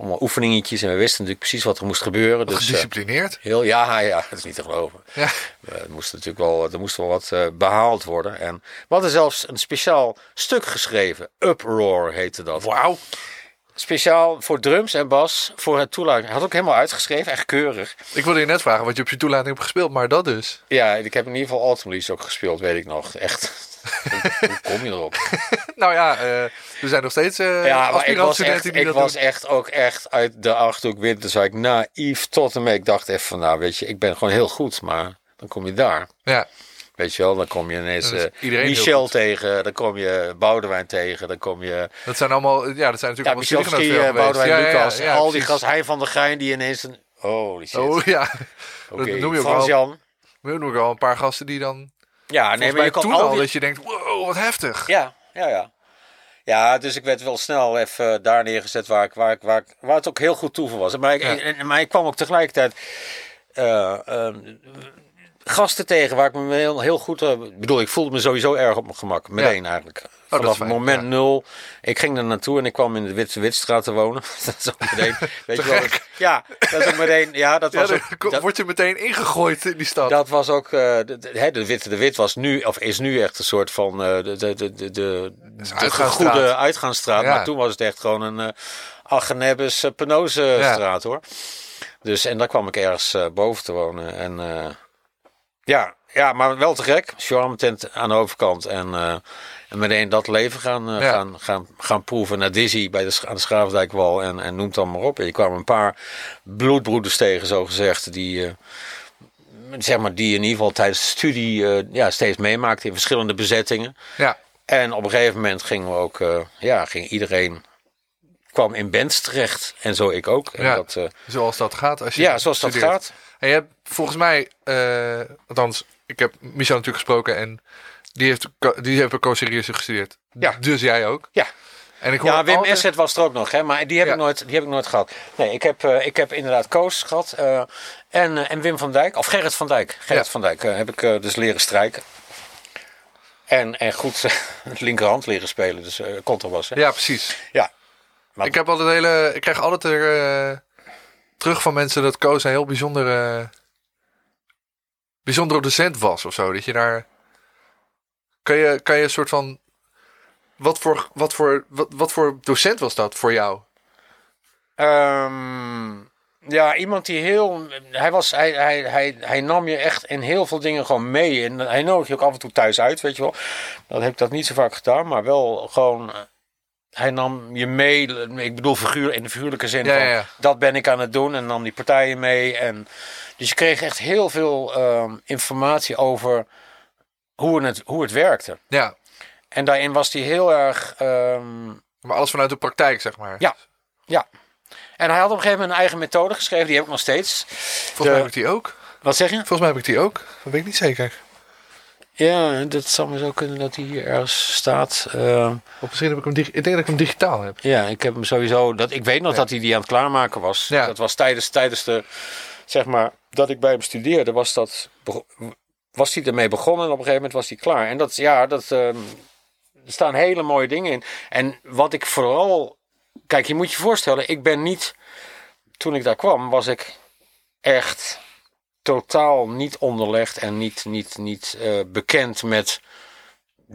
Speaker 2: allemaal oefeningetjes. En we wisten natuurlijk precies wat er moest gebeuren. Dus, eh,
Speaker 1: Gedisciplineerd.
Speaker 2: heel, ja, ja, dat is niet te geloven.
Speaker 1: Ja.
Speaker 2: Er moest natuurlijk wel, er moest wel wat eh, behaald worden. En we hadden zelfs een speciaal stuk geschreven. Uproar heette dat.
Speaker 1: Wauw.
Speaker 2: Speciaal voor drums en bas. Voor het toelating. Hij had ook helemaal uitgeschreven. Echt keurig.
Speaker 1: Ik wilde je net vragen wat je op je toelating hebt gespeeld, maar dat dus.
Speaker 2: Ja, ik heb in ieder geval Autumn Leaves ook gespeeld. Weet ik nog. Echt. hoe, kom je erop?
Speaker 1: Nou ja, eh, er zijn nog steeds eh
Speaker 2: ja, maar ik was, echt, ik was
Speaker 1: doen.
Speaker 2: echt ook echt uit de Achterhoek winter. Zou ik naïef tot en met. Ik dacht even van nou weet je. Ik ben gewoon heel goed. Maar dan kom je daar.
Speaker 1: Ja,
Speaker 2: Weet je wel, dan kom je ineens eh, Michel tegen, dan kom je Boudewijn tegen, dan kom je
Speaker 1: dat zijn allemaal, ja, dat zijn natuurlijk
Speaker 2: ja,
Speaker 1: allemaal
Speaker 2: Michel
Speaker 1: studiegenoten
Speaker 2: Ski,
Speaker 1: van
Speaker 2: eh,
Speaker 1: jou geweest.
Speaker 2: Boudewijn
Speaker 1: Ja,
Speaker 2: Lucas,
Speaker 1: ja,
Speaker 2: al die gasten, hij van de Gein die ineens een, holy shit.
Speaker 1: Oh ja,
Speaker 2: Oké,
Speaker 1: dat noem je ook
Speaker 2: Frans. Jan.
Speaker 1: we noemen ook al een paar gasten die dan,
Speaker 2: Ja,
Speaker 1: nee,
Speaker 2: maar je
Speaker 1: toen
Speaker 2: al die...
Speaker 1: dat je denkt, wow, wat heftig.
Speaker 2: Ja, ja, ja. Ja, dus ik werd wel snel even daar neergezet waar, ik, waar, ik, waar, ik, waar het ook heel goed toe voor was. Maar ik, maar ik kwam ook tegelijkertijd eh, ehm, gasten tegen waar ik me heel, heel goed... eh, Ik bedoel, ik voelde me sowieso erg op mijn gemak. Meteen eigenlijk.
Speaker 1: is
Speaker 2: Vanaf moment
Speaker 1: ja.
Speaker 2: nul. Ik ging er naartoe en ik kwam in de Witse Witstraat te wonen. dat is ook meteen... weet je wel, ja, dat is ook meteen... Ja, dat was ook... dat-
Speaker 1: word je meteen ingegooid in die stad.
Speaker 2: dat was ook, eh, de, de, hè, de Witte de Wit was nu, of is nu echt een soort van eh, de, de, de, de, de,
Speaker 1: uitgaansstraat.
Speaker 2: goede uitgaansstraat. Maar toen was het echt gewoon een uh, Agenebbes uh, Penose straat hoor. Dus en daar kwam ik ergens eh, boven te wonen. En eh, ja, ja, maar wel te gek. Shawarma tent aan de overkant. En, eh, en meteen dat leven gaan, eh,
Speaker 1: Ja.
Speaker 2: gaan, gaan, gaan proeven naar Dizzy bij de, aan de Schravendijkwal. En, en noem het dan maar op. En je kwam een paar bloedbroeders tegen, zo gezegd. Die, eh, zeg maar, die in ieder geval tijdens de studie ja, steeds meemaakten in verschillende bezettingen.
Speaker 1: Ja,
Speaker 2: En op een gegeven moment gingen we ook, ja, ging iedereen kwam in bands terecht. En zo ik ook. En
Speaker 1: Ja.
Speaker 2: dat,
Speaker 1: zoals dat gaat. Als je
Speaker 2: ja, zoals dat gaat.
Speaker 1: En je hebt volgens mij, eh, althans, ik heb Michel natuurlijk gesproken en die heeft, die heeft co-serieus gestudeerd.
Speaker 2: Ja.
Speaker 1: Dus jij ook.
Speaker 2: Ja.
Speaker 1: En ik hoor
Speaker 2: Ja, Wim
Speaker 1: altijd-
Speaker 2: Esset was er ook nog, hè, maar die heb,
Speaker 1: Ja.
Speaker 2: ik, nooit, die heb ik nooit gehad. Nee, ik heb, eh, ik heb inderdaad Koos gehad. eh, en, en Wim van Dijk, of Gerrit van Dijk. Gerrit
Speaker 1: Ja.
Speaker 2: van Dijk heb ik dus leren strijken. En, en goed het linkerhand leren spelen, dus contrabas. Hè?
Speaker 1: Ja, precies.
Speaker 2: Ja. Maar-
Speaker 1: ik heb altijd hele, ik krijg altijd er, terug van mensen dat Koos een heel bijzondere, bijzondere docent was of zo. Dat je daar, kan je, kan je een soort van, wat voor, wat voor, wat, wat voor docent was dat voor jou?
Speaker 2: Ehm, ja, iemand die heel. Hij, was, hij, hij, hij, hij nam je echt in heel veel dingen gewoon mee. En hij nodigt je ook af en toe thuis uit, weet je wel. Dat heb ik dat niet zo vaak gedaan, maar wel gewoon. Hij nam je mee, ik bedoel figuur, in de figuurlijke zin
Speaker 1: Ja,
Speaker 2: van,
Speaker 1: ja, ja.
Speaker 2: dat ben ik aan het doen. En nam die partijen mee. En, dus je kreeg echt heel veel ehm, informatie over hoe het, hoe het werkte.
Speaker 1: Ja,
Speaker 2: En daarin was hij heel erg... ehm,
Speaker 1: maar alles vanuit de praktijk, zeg maar.
Speaker 2: Ja. Ja. En hij had op een gegeven moment een eigen methode geschreven. Die heb ik nog steeds.
Speaker 1: Volgens
Speaker 2: De-
Speaker 1: mij heb ik die ook.
Speaker 2: Wat zeg je?
Speaker 1: Volgens mij heb ik die ook. Dat weet ik niet zeker.
Speaker 2: Ja, dat zou maar zo kunnen dat hij hier ergens staat. Eh,
Speaker 1: Of misschien heb ik hem, ik denk dat ik hem digitaal heb.
Speaker 2: ja, ik heb hem sowieso. Dat, ik weet nog
Speaker 1: Ja.
Speaker 2: dat hij die aan het klaarmaken was.
Speaker 1: Ja.
Speaker 2: Dat was tijdens, tijdens de. Zeg maar, dat ik bij hem studeerde, was dat. Was hij ermee begonnen en op een gegeven moment was hij klaar. En dat, ja, dat. ehm, er staan hele mooie dingen in. En wat ik vooral. Kijk, je moet je voorstellen, ik ben niet. Toen ik daar kwam, was ik echt totaal niet onderlegd en niet, niet, niet eh, bekend met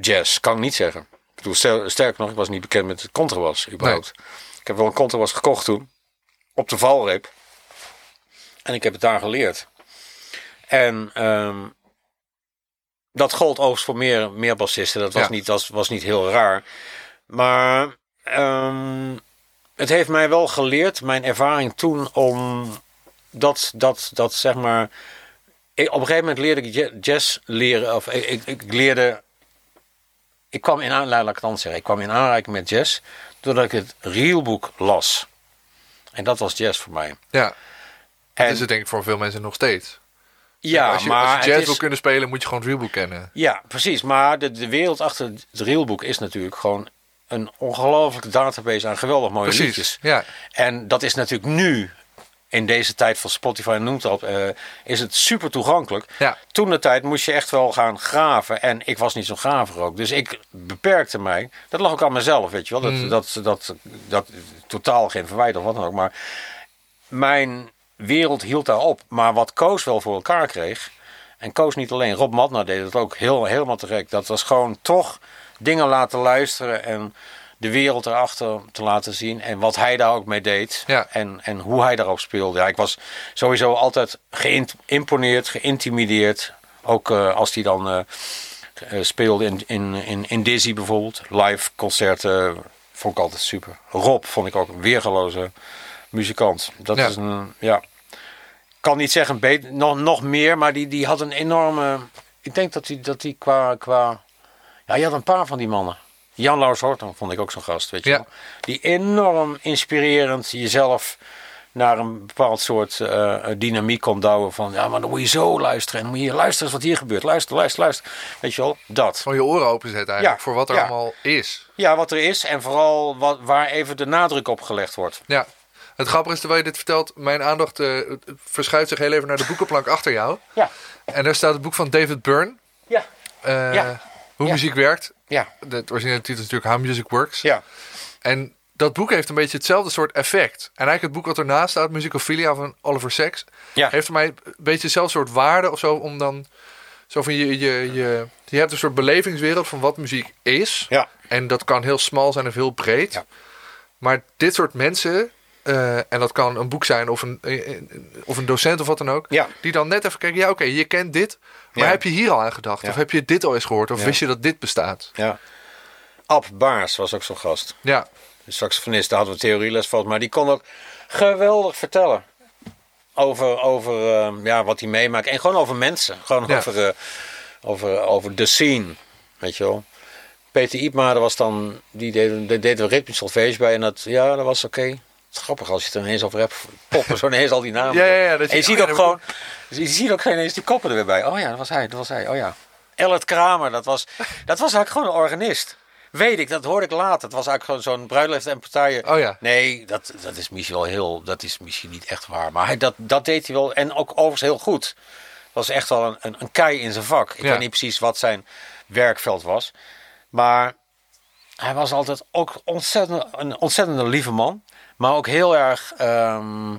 Speaker 2: jazz. Kan ik niet zeggen. Ik bedoel, sterker nog, ik was niet bekend met het contrabas überhaupt. Ik heb wel een contrabas gekocht toen. Op de valreep. En ik heb het daar geleerd. En ehm, dat gold overigens voor meer, meer bassisten. Dat was,
Speaker 1: Ja.
Speaker 2: niet, dat was niet heel raar. Maar ehm, het heeft mij wel geleerd, mijn ervaring toen, om dat, dat, dat zeg maar. Ik, op een gegeven moment leerde ik ja- jazz leren. Of ik, ik, ik leerde. Ik kwam in aanraking, zeggen. Ik kwam in aanraking met jazz. doordat ik het reelboek las. En dat was jazz voor mij.
Speaker 1: Ja, dat
Speaker 2: En,
Speaker 1: is het denk ik voor veel mensen nog steeds.
Speaker 2: ja,
Speaker 1: als je,
Speaker 2: maar
Speaker 1: als je jazz
Speaker 2: is-
Speaker 1: wil kunnen spelen, moet je gewoon het reelbook kennen.
Speaker 2: Ja, precies. Maar de, de wereld achter het reelboek is natuurlijk gewoon een ongelooflijke database aan geweldig mooie
Speaker 1: Precies,
Speaker 2: liedjes.
Speaker 1: ja.
Speaker 2: En dat is natuurlijk nu, in deze tijd van Spotify noemt op, eh, is het super toegankelijk.
Speaker 1: Ja.
Speaker 2: Toen de tijd moest je echt wel gaan graven. En ik was niet zo'n graver ook. Dus ik beperkte mij. Dat lag ook aan mezelf, weet je wel. Dat,
Speaker 1: Mm.
Speaker 2: dat, dat, dat, totaal geen verwijt of wat dan ook. Maar mijn wereld hield daar op. Maar wat Koos wel voor elkaar kreeg. En Koos niet alleen, Rob Matna deed het ook heel, helemaal te gek. Dat was gewoon toch dingen laten luisteren en de wereld erachter te laten zien. En wat hij daar ook mee deed.
Speaker 1: Ja.
Speaker 2: En, en hoe hij daarop speelde. Ja, ik was sowieso altijd geïmponeerd, geïntimideerd. Ook eh, als hij dan eh, eh, speelde in, in, in, in Dizzy bijvoorbeeld. Live concerten vond ik altijd super. Rob vond ik ook een weergeloze muzikant. Dat
Speaker 1: Ja.
Speaker 2: is een, ja... Ik kan niet zeggen beter, nog, nog meer, maar die, die had een enorme... Ik denk dat hij dat die qua, qua... Ja, je had een paar van die mannen. Jan Laus Horton vond ik ook zo'n gast, weet je
Speaker 1: Ja.
Speaker 2: wel. Die enorm inspirerend jezelf naar een bepaald soort eh, dynamiek kon douwen. Van, ja, maar dan moet je zo luisteren. En dan moet je luisteren eens wat hier gebeurt. Luister, luister, luister. Weet je wel, dat.
Speaker 1: Gewoon je oren openzetten eigenlijk
Speaker 2: Ja,
Speaker 1: voor wat er
Speaker 2: ja.
Speaker 1: allemaal is.
Speaker 2: Ja, wat er is en vooral wat, waar even de nadruk op gelegd wordt.
Speaker 1: Ja. Het grappige is, terwijl je dit vertelt, mijn aandacht eh, verschuift zich heel even naar de boekenplank achter jou.
Speaker 2: Ja,
Speaker 1: En daar staat het boek van David Byrne,
Speaker 2: ja,
Speaker 1: eh,
Speaker 2: Ja.
Speaker 1: Hoe
Speaker 2: Ja.
Speaker 1: muziek werkt.
Speaker 2: ja,
Speaker 1: De originele titel is natuurlijk How Music Works.
Speaker 2: ja.
Speaker 1: En dat boek heeft een beetje hetzelfde soort effect. En eigenlijk het boek wat ernaast staat, Musicophilia van Oliver Sacks,
Speaker 2: Ja.
Speaker 1: heeft voor mij een beetje hetzelfde soort waarde of zo. Om dan zo van je, je, je, je hebt een soort belevingswereld van wat muziek is.
Speaker 2: Ja.
Speaker 1: En dat kan heel smal zijn of heel breed.
Speaker 2: Ja.
Speaker 1: Maar dit soort mensen, eh, en dat kan een boek zijn of een, eh, of een docent of wat dan ook,
Speaker 2: Ja.
Speaker 1: die dan net even kijken, ja oké, je kent dit, maar
Speaker 2: Ja.
Speaker 1: heb je hier al aan gedacht?
Speaker 2: Ja.
Speaker 1: Of heb je dit al eens gehoord? Of wist je dat dit bestaat?
Speaker 2: ja. Ab Baars was ook zo'n gast.
Speaker 1: Ja,
Speaker 2: De saxofonist, daar hadden we theorieles van. Maar die kon ook geweldig vertellen. Over, over eh, ja, wat hij meemaakt. En gewoon over mensen. Gewoon over, eh, over, over de scene. Weet je wel. Peter Iepma, was dan, die deden, die deden we ritmisch solfège bij. En dat, ja, dat was oké. Grappig als je het er ineens over hebt. Poppen zo ineens al die namen.
Speaker 1: Ja, ja, ja, dat
Speaker 2: en je ziet ook gewoon, je ziet ook ineens die koppen er weer bij. Oh ja, dat was hij, dat was hij. Oh ja. Ellet Kramer, dat was, dat was eigenlijk gewoon een organist. Weet ik, dat hoorde ik later. Het was eigenlijk gewoon zo'n bruiloft en partijen.
Speaker 1: Oh ja.
Speaker 2: Nee, dat, dat is misschien wel heel, dat is misschien niet echt waar. Maar hij, dat, dat deed hij wel. En ook overigens heel goed. Was echt wel een, een, een kei in zijn vak. Ik
Speaker 1: Ja.
Speaker 2: weet niet precies wat zijn werkveld was. Maar hij was altijd ook ontzettend, een ontzettend lieve man. Maar ook heel erg ehm,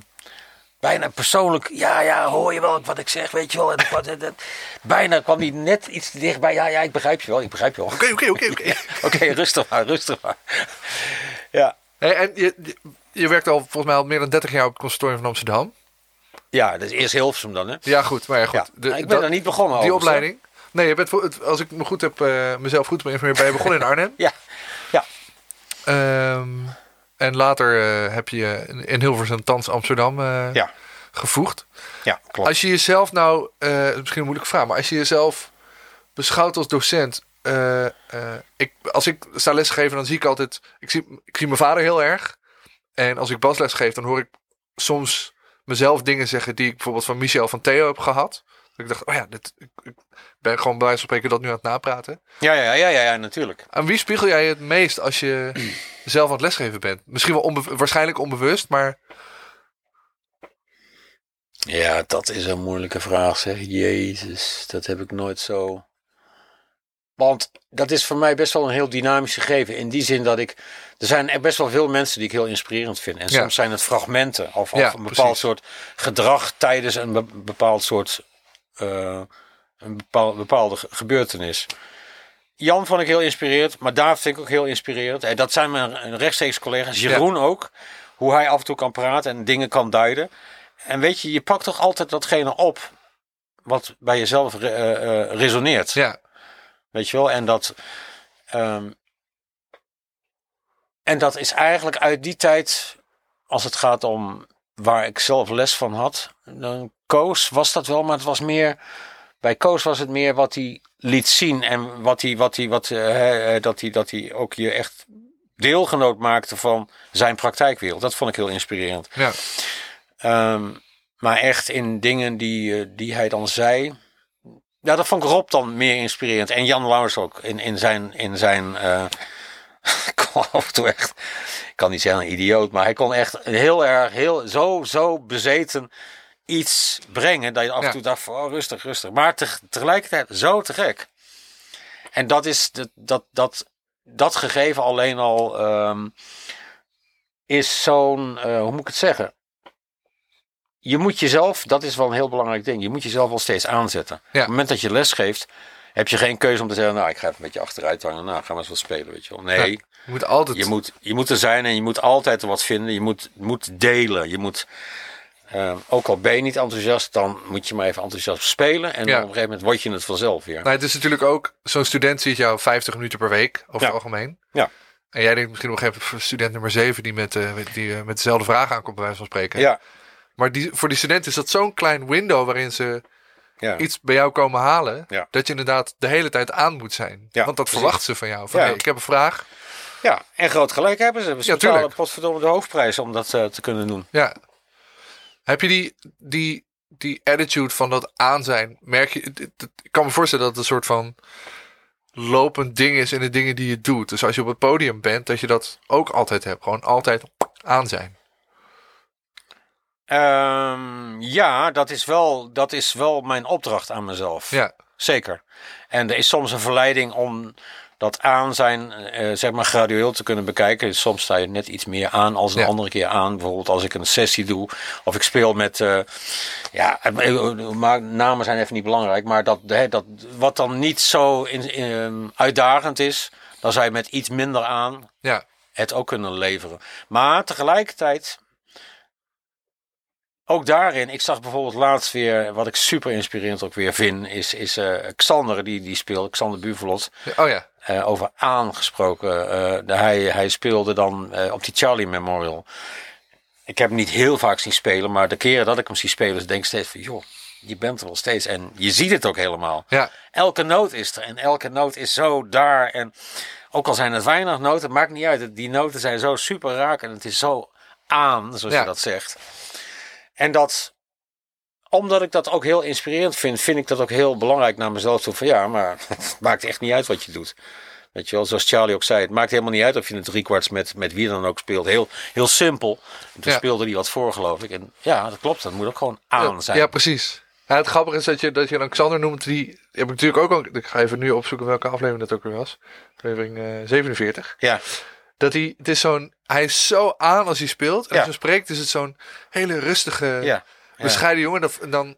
Speaker 2: bijna persoonlijk. Ja, ja, hoor je wel wat ik zeg, weet je wel. En wat- dat- dat- bijna kwam hij net iets te dichtbij. Ja, ja, ik begrijp je wel, ik begrijp je wel.
Speaker 1: oké, oké, oké. oké.
Speaker 2: Rustig maar, rustig maar. Ja,
Speaker 1: Hey, en je, je, werkt al volgens mij al meer dan 30 jaar op het conservatorium van Amsterdam.
Speaker 2: ja dat is eerst Hilversum dan, hè?
Speaker 1: Ja, goed, maar ja, goed.
Speaker 2: Ja,
Speaker 1: De-
Speaker 2: ik ben
Speaker 1: dat-
Speaker 2: daar niet begonnen
Speaker 1: Die opleiding. Nee, je bent, voor- als ik me goed heb, eh, mezelf goed ben je begonnen in Arnhem.
Speaker 2: Ja, ja,
Speaker 1: Ehm, en later eh, heb je in, Hilversum Thans Amsterdam eh,
Speaker 2: ja,
Speaker 1: gevoegd.
Speaker 2: ja, klopt.
Speaker 1: Als je jezelf nou, is misschien een moeilijke vraag, maar als je jezelf beschouwt als docent. ik, als ik sta lesgeven, dan zie ik altijd. Ik zie, ik zie mijn vader heel erg. En als ik basles geef, dan hoor ik soms mezelf dingen zeggen die ik bijvoorbeeld van Michel van Theo heb gehad. Ik dacht, oh ja, dit, ik, ik ben gewoon bij wijze van spreken dat nu aan het napraten.
Speaker 2: Ja, ja, ja, ja, ja, natuurlijk.
Speaker 1: Aan wie spiegel jij het meest als je zelf aan het lesgeven bent? Misschien wel onbe- waarschijnlijk onbewust, maar
Speaker 2: Ja, dat is een moeilijke vraag, zeg. Jezus, dat heb ik nooit zo... Want dat is voor mij best wel een heel dynamisch gegeven. In die zin dat ik. Er zijn best wel veel mensen die ik heel inspirerend vind. En
Speaker 1: Ja.
Speaker 2: soms zijn het fragmenten. Of, of
Speaker 1: Ja,
Speaker 2: een bepaald
Speaker 1: precies.
Speaker 2: soort gedrag tijdens een be- bepaald soort. Eh, een bepaal, bepaalde ge- gebeurtenis. Jan vond ik heel inspirerend. Maar David vind ik ook heel inspirerend. En dat zijn mijn rechtstreeks collega's. Jeroen ook. Hoe hij af en toe kan praten en dingen kan duiden. En weet je, je pakt toch altijd datgene op. Wat bij jezelf re- eh, eh, resoneert.
Speaker 1: Ja,
Speaker 2: Weet je wel? En dat. ehm, en dat is eigenlijk uit die tijd, als het gaat om waar ik zelf les van had. Dan Koos was dat wel, maar het was meer. Bij Koos was het meer wat hij liet zien en wat hij, wat hij, wat, eh, eh, dat hij, dat hij ook je echt deelgenoot maakte van zijn praktijkwereld. Dat vond ik heel inspirerend.
Speaker 1: ja.
Speaker 2: Ehm, maar echt in dingen die, eh, die hij dan zei. Ja, dat vond ik Rob dan meer inspirerend. En Jan Laurs ook. In, in zijn. In zijn ik kon af en toe echt. Ik kan niet zeggen een idioot. Maar hij kon echt heel erg. Heel, zo, zo bezeten iets brengen. Dat je af en
Speaker 1: Ja.
Speaker 2: toe dacht: van, oh, rustig, rustig. Maar te- tegelijkertijd zo te gek. En dat is. Dat, dat, dat, dat gegeven alleen al. ehm, is zo'n. eh, hoe moet ik het zeggen? je moet jezelf, dat is wel een heel belangrijk ding, je moet jezelf wel steeds aanzetten. Op het moment dat je les geeft, heb je geen keuze om te zeggen, nou, ik ga even een beetje achteruit hangen, nou, gaan we eens wat spelen, weet je wel. Nee,
Speaker 1: Je moet altijd...
Speaker 2: je, moet, je moet er zijn en je moet altijd wat vinden, je moet, moet delen, je moet, eh, ook al ben je niet enthousiast, dan moet je maar even enthousiast spelen en
Speaker 1: Ja.
Speaker 2: op een gegeven moment word je het vanzelf weer.
Speaker 1: Nou, het is natuurlijk ook... Zo'n student ziet jou 50 minuten per week, over
Speaker 2: Ja.
Speaker 1: het algemeen.
Speaker 2: Ja.
Speaker 1: En jij denkt misschien nog even voor student nummer 7 die met, eh, die, eh, met dezelfde vraag aankomt, bij wijze van spreken.
Speaker 2: Ja,
Speaker 1: Maar die, voor die student is dat zo'n klein window waarin ze
Speaker 2: ja.
Speaker 1: iets bij jou komen halen.
Speaker 2: Ja.
Speaker 1: Dat je inderdaad de hele tijd aan moet zijn.
Speaker 2: Ja,
Speaker 1: Want dat
Speaker 2: precies.
Speaker 1: verwachten ze van jou. Van, hey, ik heb een vraag.
Speaker 2: ja, en groot gelijk hebben ze. We
Speaker 1: Ja,
Speaker 2: betalen potverdomme de hoofdprijs om dat eh, te kunnen doen.
Speaker 1: Ja. Heb je die, die, die attitude van dat aan zijn? Merk je, ik kan me voorstellen dat het een soort van lopend ding is in de dingen die je doet. Dus als je op het podium bent, dat je dat ook altijd hebt. Gewoon altijd aan zijn.
Speaker 2: Ehm, ja, dat is, wel, dat is wel mijn opdracht aan mezelf.
Speaker 1: Ja,
Speaker 2: Zeker. En er is soms een verleiding om dat aan zijn, eh, zeg maar, gradueel te kunnen bekijken. Soms sta je net iets meer aan als een
Speaker 1: Ja.
Speaker 2: andere keer aan. Bijvoorbeeld als ik een sessie doe of ik speel met, eh, ja, eh, maar namen zijn even niet belangrijk. Maar dat, hè, dat wat dan niet zo in, in, uitdagend is, dan zou je met iets minder aan
Speaker 1: ja,
Speaker 2: het ook kunnen leveren. Maar tegelijkertijd, ook daarin, ik zag bijvoorbeeld laatst weer, wat ik super inspirerend ook weer vind, is, is Xander, die, die speelt, Xander Buvelot,
Speaker 1: Oh ja,
Speaker 2: eh, over aangesproken. Eh, hij, hij speelde dan eh, op die Charlie Memorial. Ik heb hem niet heel vaak zien spelen, maar de keren dat ik hem zie spelen, denk ik steeds van, joh, je bent er wel steeds. En je ziet het ook helemaal.
Speaker 1: ja,
Speaker 2: Elke noot is er en elke noot is zo daar. En ook al zijn het weinig noten, maakt niet uit. Die noten zijn zo super raak en het is zo aan, zoals
Speaker 1: Ja.
Speaker 2: je dat zegt. En dat, omdat ik dat ook heel inspirerend vind, vind ik dat ook heel belangrijk naar mezelf toe. Van ja, maar het maakt echt niet uit wat je doet. Weet je wel, zoals Charlie ook zei, het maakt helemaal niet uit of je het driekwarts met, met wie dan ook speelt. Heel, heel simpel. En toen
Speaker 1: Ja.
Speaker 2: speelde hij wat voor, geloof ik. En ja, dat klopt. Dat moet ook gewoon aan zijn.
Speaker 1: ja, precies. Ja, het grappige is dat je, dat je dan Xander noemt. Die heb ik natuurlijk ook al. Ik ga even nu opzoeken welke aflevering dat ook weer was. Aflevering eh 47.
Speaker 2: ja.
Speaker 1: Dat hij, het is zo'n, hij is zo aan als hij speelt. En als hij spreekt is het zo'n hele rustige,
Speaker 2: ja.
Speaker 1: Bescheiden jongen. Dat- En dan,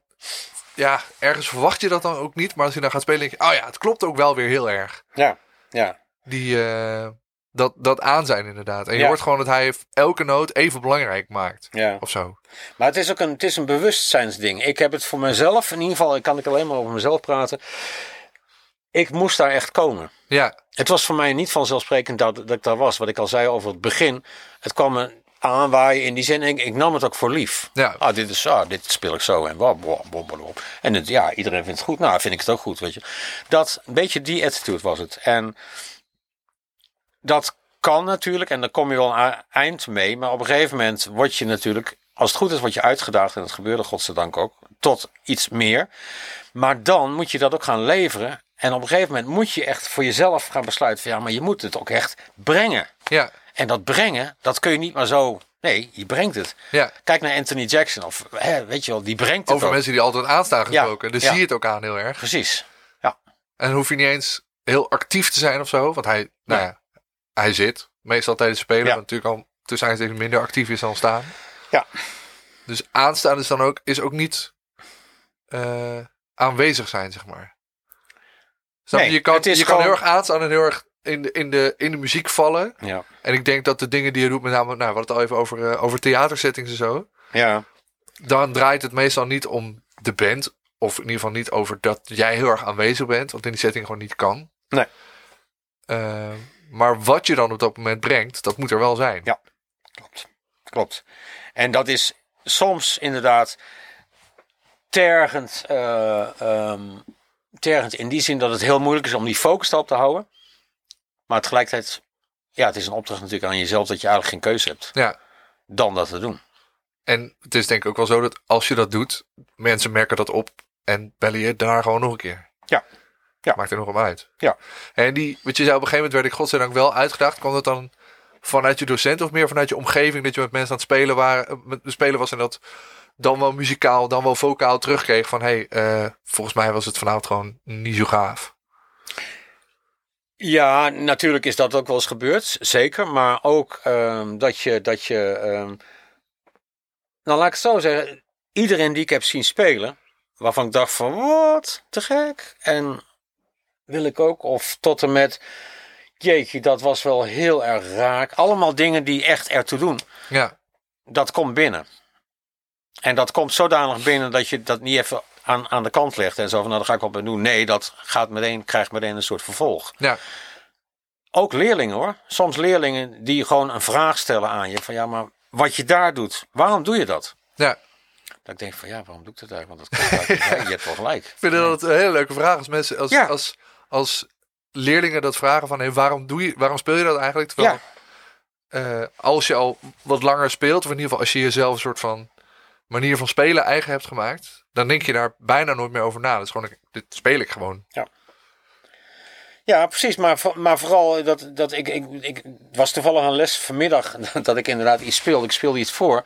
Speaker 1: ja, ergens verwacht je dat dan ook niet. Maar als hij dan gaat spelen, denk je, oh ja, het klopt ook wel weer heel erg.
Speaker 2: ja. ja.
Speaker 1: Die, eh, dat, dat aan zijn inderdaad. En je
Speaker 2: Ja.
Speaker 1: hoort gewoon dat hij elke noot even belangrijk maakt.
Speaker 2: ja.
Speaker 1: Of zo.
Speaker 2: Maar het is ook een, het is een bewustzijnsding. Ik heb het voor mezelf, in ieder geval kan ik alleen maar over mezelf praten. Ik moest daar echt komen.
Speaker 1: Ja,
Speaker 2: Het was voor mij niet vanzelfsprekend dat, dat ik daar was. Wat ik al zei over het begin. Het kwam me aanwaaien in die zin. Ik, ik nam het ook voor lief.
Speaker 1: Ja.
Speaker 2: Ah, dit is, ah, dit speel ik zo. En, wap, wap, wap, wap. en het, ja, iedereen vindt het goed. Nou, vind ik het ook goed, weet je. Dat, een beetje die attitude was het. En dat kan natuurlijk. En daar kom je wel een a- eind mee. Maar op een gegeven moment word je natuurlijk... Als het goed is, word je uitgedaagd. En dat gebeurde godzijdank ook. Tot iets meer. Maar dan moet je dat ook gaan leveren. En op een gegeven moment moet je echt voor jezelf gaan besluiten. Van, ja, maar je moet het ook echt brengen.
Speaker 1: ja,
Speaker 2: En dat brengen, dat kun je niet maar zo. Nee, je brengt het.
Speaker 1: ja.
Speaker 2: Kijk naar Anthony Jackson. Of hè, weet je wel, die brengt het
Speaker 1: Over
Speaker 2: ook.
Speaker 1: mensen die altijd aanstaan gesproken. Dus
Speaker 2: ja.
Speaker 1: zie je het ook aan heel erg.
Speaker 2: Precies. Ja,
Speaker 1: En hoef je niet eens heel actief te zijn of zo. Want hij, nou ja, hij zit meestal tijdens spelen.
Speaker 2: Ja.
Speaker 1: Natuurlijk al tussen aanstekens minder actief is dan staan.
Speaker 2: Ja.
Speaker 1: Dus aanstaan is dan ook, is ook niet eh, aanwezig zijn, zeg maar. Snap?
Speaker 2: Nee,
Speaker 1: je kan,
Speaker 2: het is
Speaker 1: je kan heel erg aanstaan en heel erg in de, in, de, in de muziek vallen.
Speaker 2: Ja.
Speaker 1: En ik denk dat de dingen die je doet, met name, nou, we hadden het al even over, eh, over theatersettings en zo.
Speaker 2: Ja.
Speaker 1: Dan draait het meestal niet om de band. Of in ieder geval niet over dat jij heel erg aanwezig bent. Want in die setting gewoon niet kan.
Speaker 2: Nee.
Speaker 1: Eh, maar wat je dan op dat moment brengt, dat moet er wel zijn.
Speaker 2: Ja. Klopt. Klopt. En dat is soms inderdaad tergend, ehm, tergend in die zin dat het heel moeilijk is om die focus erop te houden. Maar tegelijkertijd, ja, het is een opdracht natuurlijk aan jezelf dat je eigenlijk geen keuze hebt
Speaker 1: Ja.
Speaker 2: dan dat te doen.
Speaker 1: En het is denk ik ook wel zo dat als je dat doet, mensen merken dat op en bellen je daar gewoon nog een keer.
Speaker 2: Ja. Ja.
Speaker 1: Maakt er nog om uit.
Speaker 2: Ja.
Speaker 1: En die, wat je zei, op een gegeven moment werd ik godzijdank wel uitgedaagd. Kwam dat dan vanuit je docent of meer vanuit je omgeving dat je met mensen aan het spelen, waren, eh, met spelen was en dat dan wel muzikaal, dan wel vocaal terugkreeg van hé, hey, eh, volgens mij was het vanavond gewoon niet zo gaaf.
Speaker 2: Ja, natuurlijk is dat ook wel eens gebeurd, zeker. Maar ook ehm, dat je, dat je ehm, nou laat ik het zo zeggen, iedereen die ik heb zien spelen, waarvan ik dacht van wat, te gek. En wil ik ook, of tot en met, jeetje, dat was wel heel erg raak. Allemaal dingen die echt ertoe doen.
Speaker 1: Ja,
Speaker 2: Dat komt binnen. En dat komt zodanig binnen dat je dat niet even aan, aan de kant legt en zo van, nou, daar ga ik op en doen. Nee, dat gaat meteen, krijgt meteen een soort vervolg.
Speaker 1: ja,
Speaker 2: Ook leerlingen hoor. Soms leerlingen die gewoon een vraag stellen aan je. Van ja, maar wat je daar doet, waarom doe je dat?
Speaker 1: ja.
Speaker 2: Dat ik denk van ja, waarom doe ik dat eigenlijk? Want dat kan. Ja, je hebt wel gelijk.
Speaker 1: Ik vind dat een hele leuke vraag als mensen, als,
Speaker 2: Ja.
Speaker 1: als, als leerlingen dat vragen van hey, waarom, doe je, waarom speel je dat eigenlijk? Terwijl,
Speaker 2: Ja.
Speaker 1: eh, als je al wat langer speelt, of in ieder geval als je jezelf een soort van manier van spelen eigen hebt gemaakt, dan denk je daar bijna nooit meer over na. Dat is gewoon, dit speel ik gewoon.
Speaker 2: Ja, precies. Maar, maar vooral dat, dat ik, ik, ik was toevallig een les vanmiddag dat ik inderdaad iets speelde. Ik speelde iets voor.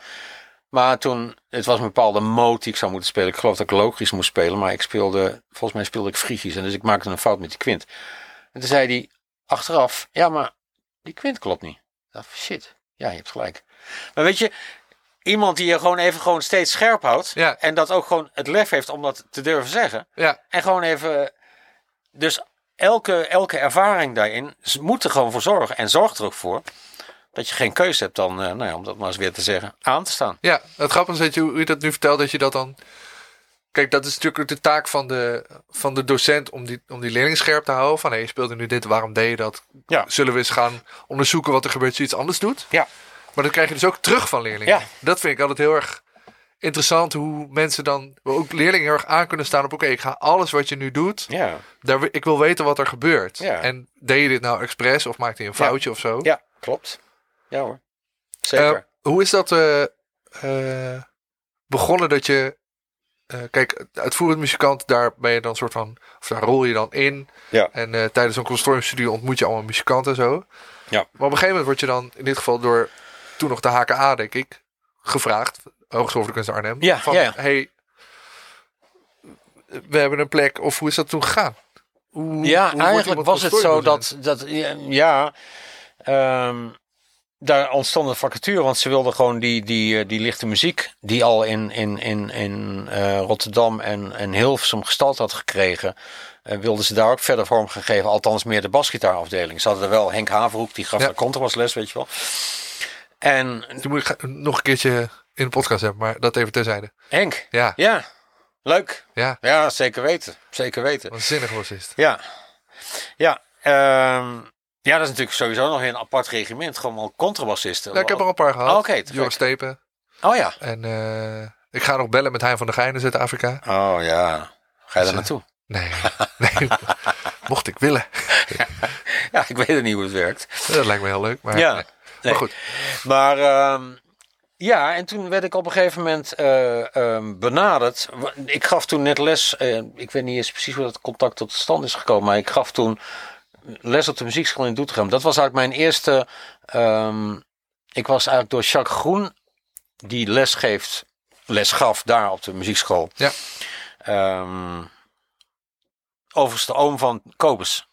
Speaker 2: Maar toen, het was een bepaalde mode die ik zou moeten spelen. Ik geloof dat ik logisch moest spelen, maar ik speelde, volgens mij speelde ik Frigisch. En dus ik maakte een fout met die kwint. En toen zei hij achteraf, ja, maar die kwint klopt niet. Ik shit, ja, je hebt gelijk. Maar weet je, iemand die je gewoon even gewoon steeds scherp houdt.
Speaker 1: Ja.
Speaker 2: En dat ook gewoon het lef heeft om dat te durven zeggen.
Speaker 1: Ja,
Speaker 2: En gewoon even. Dus elke, elke ervaring daarin moet er gewoon voor zorgen. En zorgt er ook voor dat je geen keuze hebt dan, eh, nou ja, om dat maar eens weer te zeggen, aan te staan.
Speaker 1: ja. Het grappige is dat je, hoe je dat nu vertelt, dat je dat dan... Kijk, dat is natuurlijk de taak van de, van de docent om die, om die leerling scherp te houden. Van, hé, je speelde nu dit, waarom deed je dat?
Speaker 2: Ja.
Speaker 1: Zullen we eens gaan onderzoeken wat er gebeurt als je iets anders doet?
Speaker 2: Ja.
Speaker 1: Maar dat krijg je dus ook terug van leerlingen.
Speaker 2: Ja.
Speaker 1: Dat vind ik altijd heel erg interessant, hoe mensen dan, ook leerlingen heel erg aan kunnen staan op, oké, ik ga alles wat je nu doet,
Speaker 2: Ja,
Speaker 1: daar, ik wil weten wat er gebeurt.
Speaker 2: Ja.
Speaker 1: En deed je dit nou expres of maakte je een
Speaker 2: Ja.
Speaker 1: foutje of zo?
Speaker 2: ja klopt. Ja hoor. Zeker.
Speaker 1: Eh, hoe is dat eh, eh, begonnen dat je... kijk, uitvoerend muzikant, daar ben je dan soort van... Of daar rol je dan in.
Speaker 2: Ja.
Speaker 1: En tijdens een consortiumstudie ontmoet je allemaal muzikanten en zo.
Speaker 2: Ja.
Speaker 1: Maar op een gegeven moment word je dan, in dit geval door toen nog de HKA, denk ik, gevraagd. Hogeschool voor de Kunst Arnhem.
Speaker 2: Ja,
Speaker 1: van,
Speaker 2: ja, ja.
Speaker 1: hey, we hebben een plek. Of hoe is dat toen gegaan? Hoe,
Speaker 2: ja,
Speaker 1: hoe
Speaker 2: eigenlijk was het zo dat, dat ja, ehm, daar ontstond een vacature, want ze wilden gewoon die, die, eh, die lichte muziek, die al in, in, in, in eh, Rotterdam en, en Hilversum gestald had gekregen, eh, wilden ze daar ook verder vorm gaan geven, althans meer de basgitaarafdeling. Ze hadden er wel Henk Haverhoek, die gaf
Speaker 1: Ja.
Speaker 2: de contrabasles, weet je wel. En
Speaker 1: Die moet ik nog een keertje in de podcast hebben, maar dat even terzijde.
Speaker 2: Henk,
Speaker 1: Ja,
Speaker 2: ja, leuk.
Speaker 1: ja.
Speaker 2: Ja, zeker weten. Zeker weten.
Speaker 1: Wat bassist.
Speaker 2: Ja, ja. ehm, ja, dat is natuurlijk sowieso nog een apart regiment. Gewoon wel contrabassisten.
Speaker 1: Ja, ik heb er al een paar gehad.
Speaker 2: Oh, oké, te
Speaker 1: Joris. Stepen.
Speaker 2: Oh ja.
Speaker 1: En eh, ik ga nog bellen met Hein van der Geijn in Zuid-Afrika.
Speaker 2: Oh ja. Ga je daar naartoe?
Speaker 1: Nee, nee. mocht ik willen.
Speaker 2: Ja, ik weet het niet hoe het werkt.
Speaker 1: Dat lijkt me heel leuk. Maar,
Speaker 2: Ja.
Speaker 1: nee.
Speaker 2: Nee.
Speaker 1: maar goed.
Speaker 2: Maar ehm, ja, en toen werd ik op een gegeven moment eh, ehm, benaderd. Ik gaf toen net les. eh, ik weet niet eens precies hoe dat contact tot stand is gekomen. Maar ik gaf toen les op de muziekschool in Doetinchem. Dat was eigenlijk mijn eerste. ehm, ik was eigenlijk door Jacques Groen, die les geeft, les gaf daar op de muziekschool.
Speaker 1: Ja.
Speaker 2: Ehm, overigens de oom van Kobus.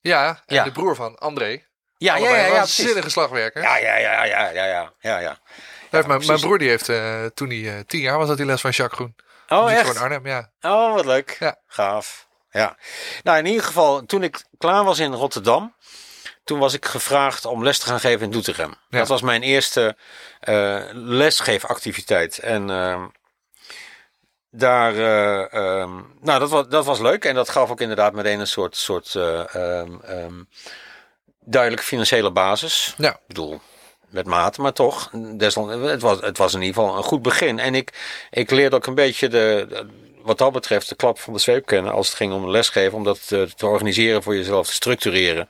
Speaker 1: Ja, en
Speaker 2: Ja.
Speaker 1: de broer van André.
Speaker 2: Ja, ja, ja, ja,
Speaker 1: waanzinnige slagwerker.
Speaker 2: Ja, ja, ja, ja, ja, ja, ja, ja.
Speaker 1: Heeft mijn, mijn broer die heeft eh, toen hij eh, tien jaar was, had hij les van Jacques Groen.
Speaker 2: Oh, echt?
Speaker 1: in Arnhem, ja.
Speaker 2: Oh, wat leuk.
Speaker 1: Ja.
Speaker 2: Gaaf. Ja. Nou, in ieder geval, toen ik klaar was in Rotterdam, toen was ik gevraagd om les te gaan geven in Doetinchem.
Speaker 1: Ja.
Speaker 2: Dat was mijn eerste eh, lesgeefactiviteit. En ehm, daar, eh, ehm, nou, dat was, dat was leuk. En dat gaf ook inderdaad meteen een soort, soort eh, ehm, ehm, duidelijke financiële basis.
Speaker 1: Ja.
Speaker 2: Ik bedoel, met mate, maar toch. Desondanks, het, was, het was in ieder geval een goed begin. En ik, ik leerde ook een beetje de, wat dat betreft de klap van de zweep kennen als het ging om lesgeven. Om dat te, te organiseren voor jezelf, te structureren.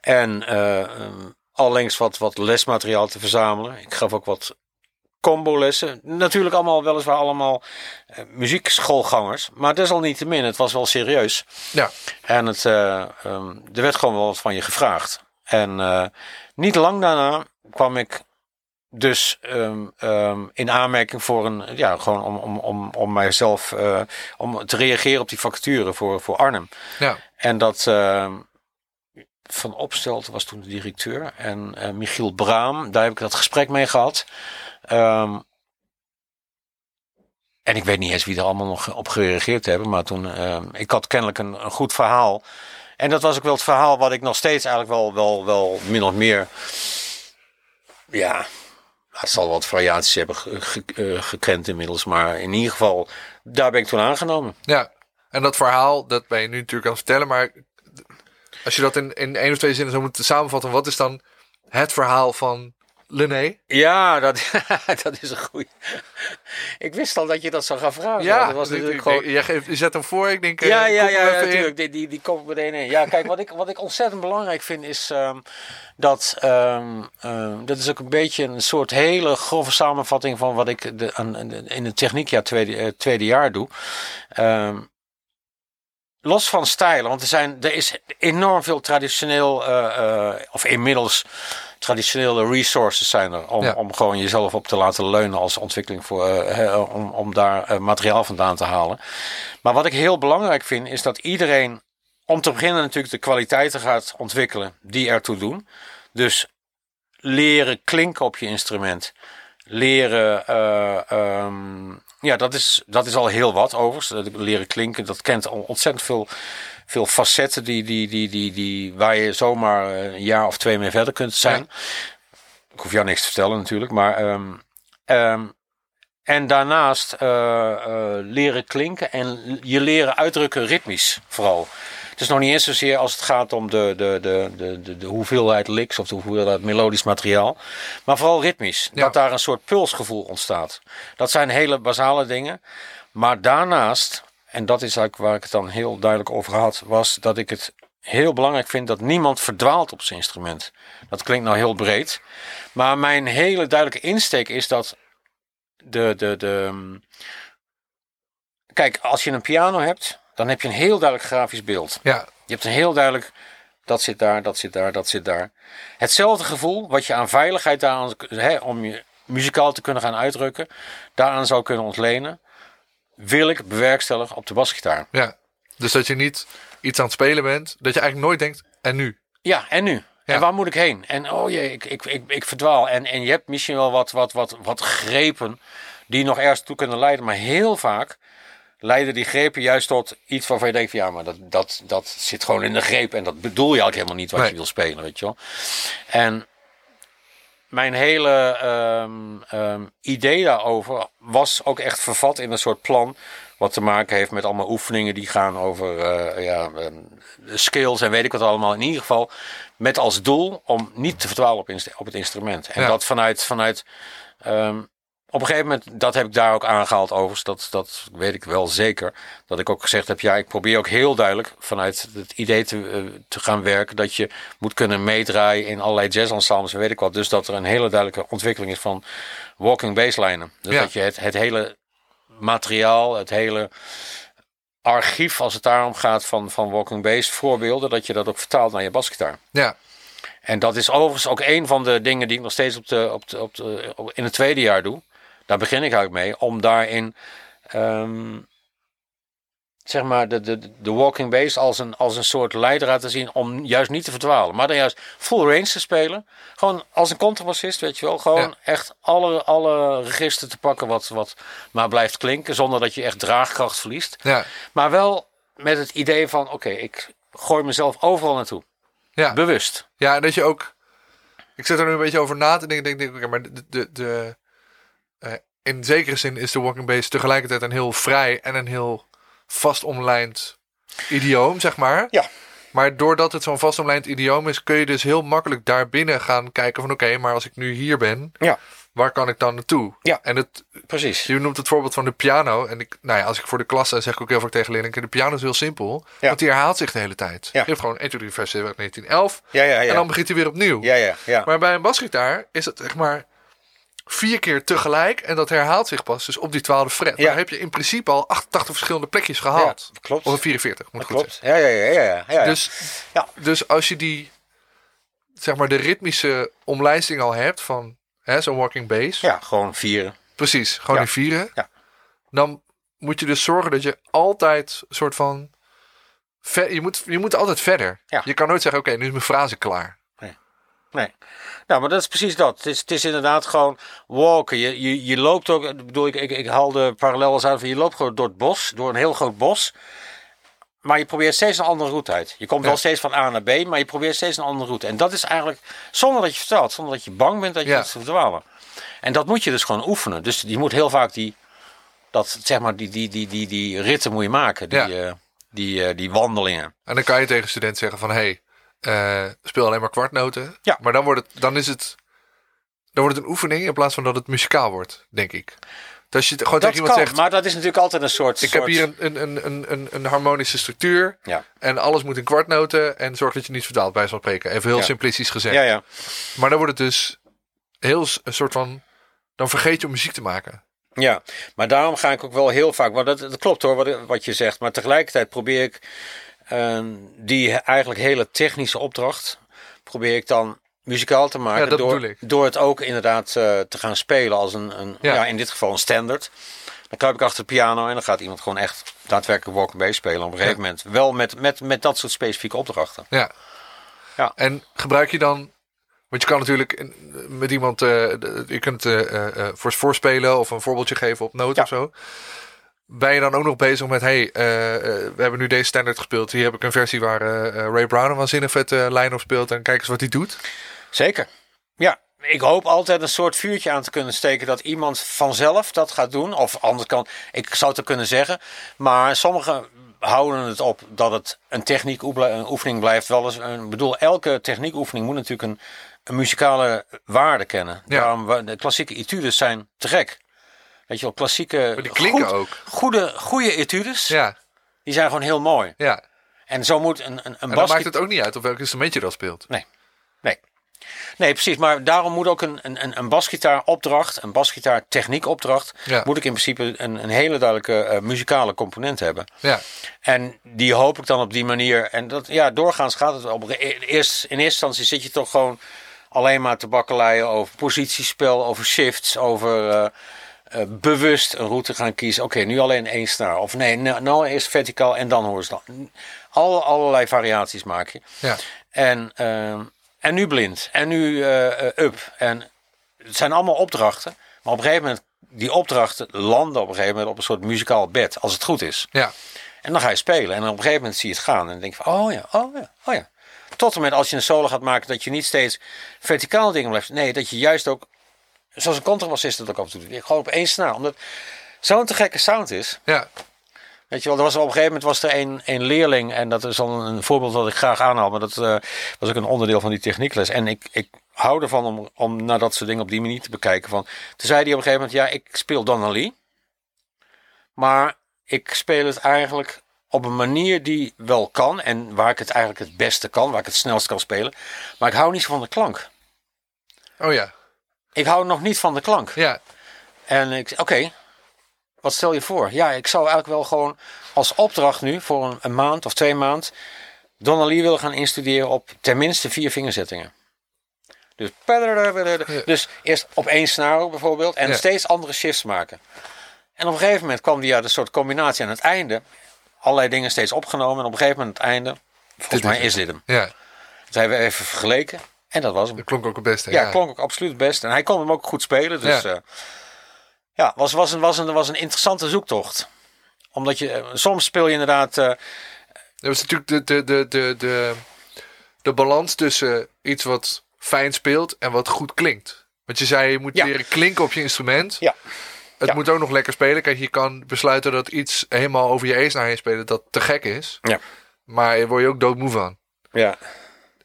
Speaker 2: En eh ehm, allengs wat, wat lesmateriaal te verzamelen. Ik gaf ook wat combo-lessen. Natuurlijk allemaal weliswaar allemaal eh, muziekschoolgangers. Maar desalniettemin, het was wel serieus.
Speaker 1: Ja.
Speaker 2: En het, ehm, er werd gewoon wel wat van je gevraagd. En eh, niet lang daarna kwam ik dus ehm, ehm, in aanmerking voor een, ja, gewoon om, om, om, om mijzelf, om te reageren op die vacature voor, voor Arnhem.
Speaker 1: Ja.
Speaker 2: En dat Van Opstelten was toen de directeur en eh, Michiel Braam, daar heb ik dat gesprek mee gehad. Ehm, en ik weet niet eens wie er allemaal nog op gereageerd hebben, maar toen, ehm, ik had kennelijk een, een goed verhaal. En dat was ook wel het verhaal wat ik nog steeds eigenlijk wel, wel, wel min of meer, ja, het zal wat variaties hebben eh, gekend inmiddels, maar in ieder geval, daar ben ik toen aangenomen.
Speaker 1: Ja, en dat verhaal, dat ben je nu natuurlijk aan het vertellen, maar als je dat in, in één of twee zinnen zou moeten samenvatten, wat is dan het verhaal van Lené?
Speaker 2: Ja, dat, dat is een goeie. Ik wist al dat je dat zou gaan vragen.
Speaker 1: Ja,
Speaker 2: dat was natuurlijk gewoon...
Speaker 1: je, geeft, je zet hem voor, ik denk... eh,
Speaker 2: Ja, ja, ja, ja, natuurlijk. Die, die, die komt meteen in. Ja, kijk, wat ik, wat ik ontzettend belangrijk vind is ehm, dat. ehm, ehm, dat is ook een beetje een soort hele grove samenvatting van wat ik de, aan, in het techniekjaar tweede, eh, tweede jaar doe. Los van stijlen, want er, zijn, er is enorm veel traditioneel, eh, eh, of inmiddels traditionele resources zijn er om,
Speaker 1: Ja.
Speaker 2: om gewoon jezelf op te laten leunen als ontwikkeling voor, eh, om, om daar materiaal vandaan te halen. Maar wat ik heel belangrijk vind, is dat iedereen om te beginnen natuurlijk de kwaliteiten gaat ontwikkelen die ertoe doen. Dus leren klinken op je instrument. Leren, eh, ehm, ja, dat is, dat is al heel wat overigens. Dat Leren klinken, dat kent al ontzettend veel, veel facetten die, die, die, die, die, waar je zomaar een jaar of twee mee verder kunt zijn. Ik hoef jou niks te vertellen natuurlijk, maar... ehm, ehm, en daarnaast eh, eh, leren klinken en je leren uitdrukken ritmisch vooral. Het is nog niet eens zozeer als het gaat om de, de, de, de, de, de hoeveelheid licks of de hoeveelheid melodisch materiaal. Maar vooral ritmisch.
Speaker 1: Ja.
Speaker 2: Dat daar een soort pulsgevoel ontstaat. Dat zijn hele basale dingen. Maar daarnaast, en dat is eigenlijk waar ik het dan heel duidelijk over had, was dat ik het heel belangrijk vind dat niemand verdwaalt op zijn instrument. Dat klinkt nou heel breed. Maar mijn hele duidelijke insteek is dat de, de, de. mm, Kijk, als je een piano hebt, dan heb je een heel duidelijk grafisch beeld.
Speaker 1: Ja,
Speaker 2: Je hebt een heel duidelijk. Dat zit daar, dat zit daar, dat zit daar. Hetzelfde gevoel wat je aan veiligheid daaraan, hè, om je muzikaal te kunnen gaan uitdrukken, daaraan zou kunnen ontlenen, wil ik bewerkstelligen op de basgitaar.
Speaker 1: ja. Dus dat je niet iets aan het spelen bent, dat je eigenlijk nooit denkt, en nu?
Speaker 2: Ja, en nu?
Speaker 1: Ja.
Speaker 2: En waar moet ik heen? En oh jee, ik, ik, ik, ik verdwaal. En, en je hebt misschien wel wat, wat, wat, wat grepen die nog ergens toe kunnen leiden. Maar heel vaak leiden die grepen juist tot iets waarvan je denkt van ja, maar dat, dat, dat zit gewoon in de greep. En dat bedoel je eigenlijk helemaal niet wat
Speaker 1: Nee.
Speaker 2: je wil spelen, weet je wel. En mijn hele ehm, ehm, idee daarover was ook echt vervat in een soort plan. Wat te maken heeft met allemaal oefeningen die gaan over eh, ja, ehm, skills en weet ik wat allemaal. In ieder geval met als doel om niet te verdwalen op, het instrument. En
Speaker 1: Ja.
Speaker 2: dat vanuit, vanuit op een gegeven moment, dat heb ik daar ook aangehaald overigens. Dat, dat weet ik wel zeker. Dat ik ook gezegd heb, ja, ik probeer ook heel duidelijk vanuit het idee te, eh, te gaan werken. Dat je moet kunnen meedraaien in allerlei jazzensembles en weet ik wat. Dus dat er een hele duidelijke ontwikkeling is van walking basslijnen. Dus
Speaker 1: Ja.
Speaker 2: dat je het, het hele materiaal, het hele archief als het daarom gaat van, van walking bass voorbeelden. Dat je dat ook vertaalt naar je basgitaar.
Speaker 1: Ja,
Speaker 2: En dat is overigens ook een van de dingen die ik nog steeds op de, op de, op de, in het tweede jaar doe. Daar begin ik eigenlijk mee. Om daarin ehm, zeg maar, de, de, de walking bass als een, als een soort leidraad te zien om juist niet te verdwalen. Maar dan juist full range te spelen. Gewoon als een contrabassist, weet je wel. Gewoon
Speaker 1: Ja.
Speaker 2: echt alle, alle registers te pakken wat, wat maar blijft klinken. Zonder dat je echt draagkracht verliest.
Speaker 1: Ja,
Speaker 2: Maar wel met het idee van, oké, ik gooi mezelf overal naartoe.
Speaker 1: ja.
Speaker 2: Bewust.
Speaker 1: ja, en dat je ook... Ik zit er nu een beetje over na te denken. Denk, denk, oké, maar de, de, de, in zekere zin is de walking bass tegelijkertijd een heel vrij en een heel vast omlijnd idioom, zeg maar.
Speaker 2: Ja.
Speaker 1: Maar doordat het zo'n vast omlijnd idioom is, kun je dus heel makkelijk daarbinnen gaan kijken van oké, maar als ik nu hier ben,
Speaker 2: Ja.
Speaker 1: waar kan ik dan naartoe?
Speaker 2: Ja.
Speaker 1: En het,
Speaker 2: Precies.
Speaker 1: je noemt het voorbeeld van de piano. En ik, nou ja, als ik voor de klas sta, zeg ik ook heel vaak tegen leerlingen, de piano is heel simpel,
Speaker 2: Ja.
Speaker 1: want die herhaalt zich de hele tijd.
Speaker 2: Ja.
Speaker 1: Je hebt gewoon 1, 2, 3, 4, 5, 6, 1911
Speaker 2: Ja, ja, ja.
Speaker 1: en dan begint hij weer opnieuw.
Speaker 2: ja, ja, ja.
Speaker 1: Maar bij een basgitaar is het zeg maar vier keer tegelijk en dat herhaalt zich pas dus op die twaalfde fret.
Speaker 2: Ja.
Speaker 1: Dan heb je in principe al 88 verschillende plekjes gehaald.
Speaker 2: Ja, klopt.
Speaker 1: Of een 44, moet
Speaker 2: Dat
Speaker 1: goed
Speaker 2: klopt. Ja, ja, ja, ja, ja, ja.
Speaker 1: Dus,
Speaker 2: Ja.
Speaker 1: dus als je die, zeg maar, de ritmische omlijsting al hebt van hè, zo'n walking bass.
Speaker 2: ja, gewoon vieren.
Speaker 1: Precies, gewoon die vieren.
Speaker 2: Ja.
Speaker 1: Dan moet je dus zorgen dat je altijd een soort van... Ver, je, moet, je moet altijd verder.
Speaker 2: Ja.
Speaker 1: Je kan nooit zeggen, oké, nu is mijn frase klaar.
Speaker 2: Nee. Nou, maar dat is precies dat. Het is, het is inderdaad gewoon walken. Je, je, je loopt ook, ik bedoel, ik, ik, ik haal de parallel eens uit van je loopt gewoon door het bos, door een heel groot bos. Maar je probeert steeds een andere route uit. Je komt wel steeds van A naar B, maar je probeert steeds een andere route. En dat is eigenlijk zonder dat je vertelt, zonder dat je bang bent dat je
Speaker 1: Ja.
Speaker 2: gaat verdwalen. En dat moet je dus gewoon oefenen. Dus je moet heel vaak die, dat, zeg maar, die, die, die, die, die ritten moet je maken. Die,
Speaker 1: Ja.
Speaker 2: eh, die, eh, die wandelingen.
Speaker 1: En dan kan je tegen een student zeggen van... hé, hey, eh, speel alleen maar kwartnoten.
Speaker 2: Ja.
Speaker 1: Maar dan, wordt het, dan is het... Dan wordt het een oefening in plaats van dat het muzikaal wordt, denk ik. Dus als je gewoon
Speaker 2: Dat
Speaker 1: tegen iemand
Speaker 2: kan,
Speaker 1: zegt...
Speaker 2: maar dat is natuurlijk altijd een soort...
Speaker 1: ik heb hier een, een, een, een, een, harmonische structuur...
Speaker 2: Ja.
Speaker 1: en alles moet in kwartnoten... en zorg dat je niet verdwaalt bij zo'n spreken. Even heel
Speaker 2: Ja.
Speaker 1: simplistisch gezegd.
Speaker 2: Ja, ja.
Speaker 1: Maar dan wordt het dus heel een soort van... dan vergeet je om muziek te maken.
Speaker 2: Ja, maar daarom ga ik ook wel heel vaak, want dat, dat klopt hoor, wat, wat je zegt. Maar tegelijkertijd probeer ik die eigenlijk hele technische opdracht, probeer ik dan muzikaal te maken.
Speaker 1: Ja,
Speaker 2: door, door het ook inderdaad eh, te gaan spelen als een, een
Speaker 1: Ja.
Speaker 2: ja. in dit geval een standard. Dan kruip ik achter de piano en dan gaat iemand gewoon echt daadwerkelijk walking bass spelen op een gegeven moment. Wel met, met, met dat soort specifieke opdrachten.
Speaker 1: Ja.
Speaker 2: Ja.
Speaker 1: En gebruik je dan... Want je kan natuurlijk met iemand... de- je kunt voor voorspelen of een voorbeeldje geven op
Speaker 2: Ja.
Speaker 1: of zo. Ben je dan ook nog bezig met... hey, eh, eh, we hebben nu deze standaard gespeeld. Hier heb ik een versie waar eh, Ray Brown een waanzinnig vette lijn op speelt. En kijk eens wat hij doet.
Speaker 2: Zeker. Ja, ik hoop altijd een soort vuurtje aan te kunnen steken dat iemand vanzelf dat gaat doen. Of anders kan, ik zou het er kunnen zeggen. Maar sommigen houden het op dat het een techniek een oefening blijft. Wel eens, ik bedoel, elke techniekoefening moet natuurlijk een, een muzikale waarde kennen.
Speaker 1: Ja.
Speaker 2: Daarom, de klassieke etudes zijn te gek. Weet je wel, klassieke...
Speaker 1: Maar die klinken
Speaker 2: goed-
Speaker 1: ook.
Speaker 2: Goede, goede etudes,
Speaker 1: Ja,
Speaker 2: die zijn gewoon heel mooi.
Speaker 1: ja.
Speaker 2: En zo moet een, een, een basgit-
Speaker 1: maakt het ook niet uit op welk instrument je dat speelt.
Speaker 2: Nee. Nee. Nee, precies. Maar daarom moet ook een, een, een- basgitaaropdracht, een basgitaartechniekopdracht,
Speaker 1: Ja.
Speaker 2: moet ik in principe een, een hele duidelijke eh, muzikale component hebben.
Speaker 1: Ja,
Speaker 2: En die hoop ik dan op die manier. En dat, ja, doorgaans gaat het op. Eerst, in eerste instantie zit je toch gewoon alleen maar te bakkeleien over positiespel, over shifts, over eh, bewust een route gaan kiezen. Oké, nu alleen één snaar. Of nee, nou, nou eerst verticaal en dan horizontaal. Al, allerlei variaties maak je.
Speaker 1: ja.
Speaker 2: En, ehm, en nu blind. En nu eh, eh, up. En het zijn allemaal opdrachten. Maar op een gegeven moment, die opdrachten landen op een gegeven moment op een soort muzikaal bed. Als het goed is.
Speaker 1: ja.
Speaker 2: En dan ga je spelen. En op een gegeven moment zie je het gaan. En dan denk je van, oh ja, oh ja, oh ja. Tot en met als je een solo gaat maken, dat je niet steeds verticaal dingen blijft. Nee, dat je juist ook, zoals een contrabassist het ook af en toe doet. Gewoon op één snaar. Omdat zo'n te gekke sound is.
Speaker 1: ja.
Speaker 2: Weet je wel, er was op een gegeven moment was er een, een leerling, en dat is dan een voorbeeld dat ik graag aanhaal, maar dat eh, was ook een onderdeel van die techniekles. En ik, ik hou ervan om, om naar dat soort dingen op die manier te bekijken. Van, toen zei hij op een gegeven moment, ja, ik speel Donna Lee, maar ik speel het eigenlijk op een manier die wel kan en waar ik het eigenlijk het beste kan, waar ik het snelst kan spelen. Maar ik hou niet zo van de klank.
Speaker 1: Oh ja.
Speaker 2: Ik hou nog niet van de klank.
Speaker 1: Ja,
Speaker 2: En ik oké, wat stel je voor? Ja, ik zou eigenlijk wel gewoon als opdracht nu voor een, een maand of twee maand Donna Lee willen gaan instuderen op tenminste vier vingerzettingen. Dus, dus eerst op één snaar bijvoorbeeld en
Speaker 1: Ja.
Speaker 2: steeds andere shifts maken. En op een gegeven moment kwam die uit een soort combinatie aan het einde. allerlei dingen steeds opgenomen. En op een gegeven moment aan het einde, volgens
Speaker 1: Dit
Speaker 2: mij is dit hem.
Speaker 1: Ja,
Speaker 2: Dus hebben we even vergeleken. En dat was hem.
Speaker 1: dat klonk ook het beste.
Speaker 2: Ja, klonk ook absoluut het best. En hij kon hem ook goed spelen. Dus
Speaker 1: Ja.
Speaker 2: ja, ja was, was, een, was, een, was een interessante zoektocht. Omdat je, eh, soms speel je inderdaad... eh,
Speaker 1: Dat is natuurlijk de, de, de, de, de, de balans tussen iets wat fijn speelt en wat goed klinkt. Want je zei, je moet
Speaker 2: Ja.
Speaker 1: leren klinken op je instrument.
Speaker 2: ja,
Speaker 1: Het
Speaker 2: Ja.
Speaker 1: moet ook nog lekker spelen. Kijk, je kan besluiten dat iets helemaal over je ace naar heen spelen dat te gek is.
Speaker 2: ja,
Speaker 1: Maar daar word je ook doodmoe van.
Speaker 2: ja.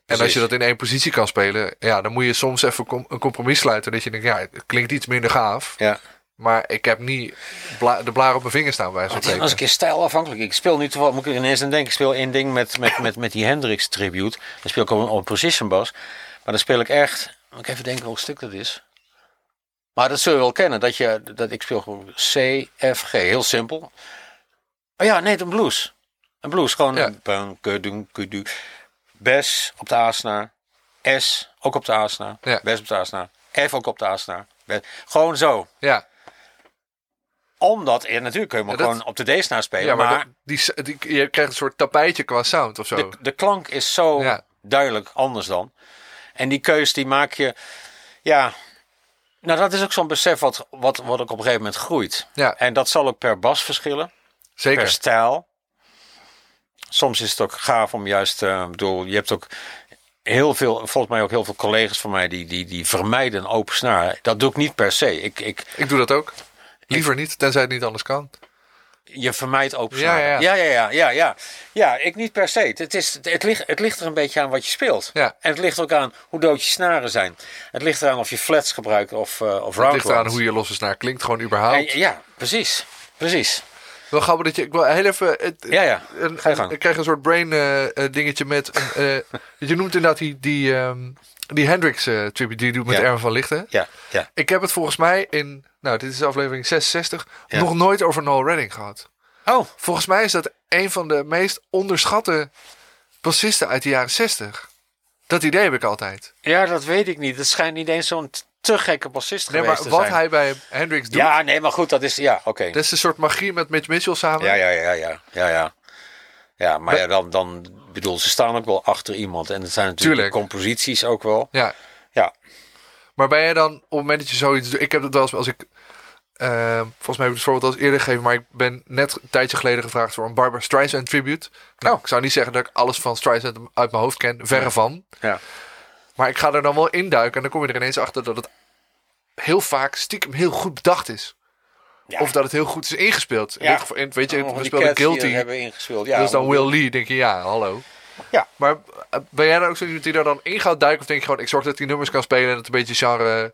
Speaker 1: En als je dat in één positie kan spelen, ja, dan moet je soms even com- een compromis sluiten. Dat je denkt, ja, het klinkt iets minder gaaf.
Speaker 2: ja.
Speaker 1: Maar ik heb niet bla- de blaar op mijn vinger staan bij zo'n
Speaker 2: wel eens een keer stijlafhankelijk. Ik speel nu toevallig, moet ik ineens aan denken, ik speel één ding met, met, met, met die Hendrix tribute. Dan speel ik op een, op een precision bas. Maar dan speel ik echt, moet ik even denken welk stuk dat is. Maar dat zul je wel kennen, dat, je, dat ik speel gewoon C, F, G, heel simpel. Oh ja, nee, een blues. Een blues, gewoon
Speaker 1: Ja.
Speaker 2: een. Bes op de A-snaar. S ook op de A-snaar.
Speaker 1: Ja.
Speaker 2: Bes op de A-snaar. F ook op de. Bes- Gewoon zo
Speaker 1: Ja,
Speaker 2: omdat, ja, natuurlijk kun je hem
Speaker 1: Ja,
Speaker 2: gewoon op de D-snaar spelen.
Speaker 1: ja maar,
Speaker 2: maar
Speaker 1: dat- die, die, je krijgt een soort tapijtje qua sound of zo.
Speaker 2: de, de klank is zo duidelijk anders dan. En die keus die maak je, ja... Nou, dat is ook zo'n besef wat, wat, wat ook op een gegeven moment groeit.
Speaker 1: Ja.
Speaker 2: En dat zal ook per bas verschillen,
Speaker 1: Zeker.
Speaker 2: per stijl. Soms is het ook gaaf om juist, ik bedoel, je hebt ook heel veel, volgens mij ook heel veel collega's van mij die, die, die vermijden open snaar. Dat doe ik niet per se. Ik, ik,
Speaker 1: Ik doe dat ook. Liever niet, tenzij het niet anders kan.
Speaker 2: je vermijdt open
Speaker 1: Ja,
Speaker 2: snaren.
Speaker 1: ja.
Speaker 2: ja, ja, ja, ja, ja. Ja, ik niet per se. Het, is, het, ligt, het ligt er een beetje aan wat je speelt.
Speaker 1: Ja.
Speaker 2: En het ligt ook aan hoe dood je snaren zijn. Het ligt eraan of je flats gebruikt of, uh, of
Speaker 1: Het ligt eraan hoe je losse snaar klinkt, gewoon überhaupt.
Speaker 2: En- ja, precies. Precies.
Speaker 1: Wel grappig dat je... Ik wil heel even... Het,
Speaker 2: Ja, ja.
Speaker 1: een-
Speaker 2: Ga je gang.
Speaker 1: ik krijg een soort brain eh, eh, dingetje met... Een, eh, je noemt inderdaad die, die, ehm, die Hendrix tribute die je doet met
Speaker 2: Ja.
Speaker 1: Erwin van Lichten.
Speaker 2: Ja, ja.
Speaker 1: Ik heb het volgens mij in... Nou, dit is aflevering 66.
Speaker 2: Ja.
Speaker 1: Nog nooit over Noel Redding gehad.
Speaker 2: Oh,
Speaker 1: Volgens mij is dat een van de meest onderschatte bassisten uit de jaren 60. Dat idee heb ik altijd.
Speaker 2: ja, dat weet ik niet. Het schijnt niet eens zo'n te gekke bassist
Speaker 1: Nee,
Speaker 2: geweest
Speaker 1: maar wat
Speaker 2: zijn.
Speaker 1: hij bij Hendrix doet,
Speaker 2: Ja, nee, maar goed, dat is... Ja, oké.
Speaker 1: dat is een soort magie met Mitch Mitchell samen.
Speaker 2: Ja, ja, ja, ja, ja, ja. Ja, maar ja, dan, dan bedoel, ze staan ook wel achter iemand. En het zijn natuurlijk
Speaker 1: Tuurlijk.
Speaker 2: composities ook wel.
Speaker 1: Ja.
Speaker 2: Ja,
Speaker 1: Maar ben je dan op het moment dat je zoiets doet... Ik heb het wel eens als ik... eh, volgens mij heb ik het voorbeeld al eens eerder gegeven... maar ik ben net een tijdje geleden gevraagd voor een Barbara Streisand tribute. Nou,
Speaker 2: Oh.
Speaker 1: ik zou niet zeggen dat ik alles van Streisand uit mijn hoofd ken. Verre van.
Speaker 2: ja.
Speaker 1: Maar ik ga er dan wel induiken en dan kom je er ineens achter dat het heel vaak stiekem heel goed bedacht is.
Speaker 2: Ja.
Speaker 1: Of dat het heel goed is ingespeeld. In
Speaker 2: Ja.
Speaker 1: dit geval, in- weet je,
Speaker 2: Allemaal
Speaker 1: we speelden Guilty.
Speaker 2: hebben ingespeeld. Ja,
Speaker 1: is dan Will Lee. denk je, ja, hallo.
Speaker 2: Ja.
Speaker 1: Maar eh, ben jij dan ook zo iemand die daar dan in gaat duiken? Of denk je gewoon, ik zorg dat die nummers kan spelen en dat het een beetje genre...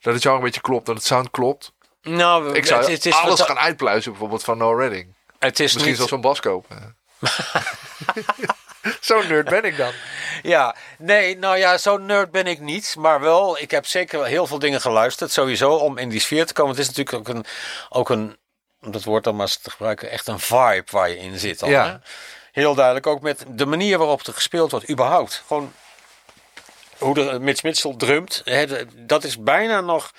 Speaker 1: Dat het genre een beetje klopt, dat het sound klopt.
Speaker 2: Nou,
Speaker 1: Ik zou
Speaker 2: het, het is
Speaker 1: alles gaan uitpluizen, bijvoorbeeld van No Redding.
Speaker 2: Het is
Speaker 1: Misschien
Speaker 2: niet,
Speaker 1: zelfs zo'n bas kopen. Zo'n nerd ben ik dan.
Speaker 2: Ja, nee, nou ja, zo'n nerd ben ik niet. Maar wel, ik heb zeker heel veel dingen geluisterd. Sowieso om in die sfeer te komen. Het is natuurlijk ook een, ook een om dat woord dan maar eens te gebruiken, echt een vibe waar je in zit. Al,
Speaker 1: Ja.
Speaker 2: hè? Heel duidelijk ook met de manier waarop er gespeeld wordt, überhaupt. Gewoon hoe de Mitch Mitchell drumt. Hè, dat is bijna nog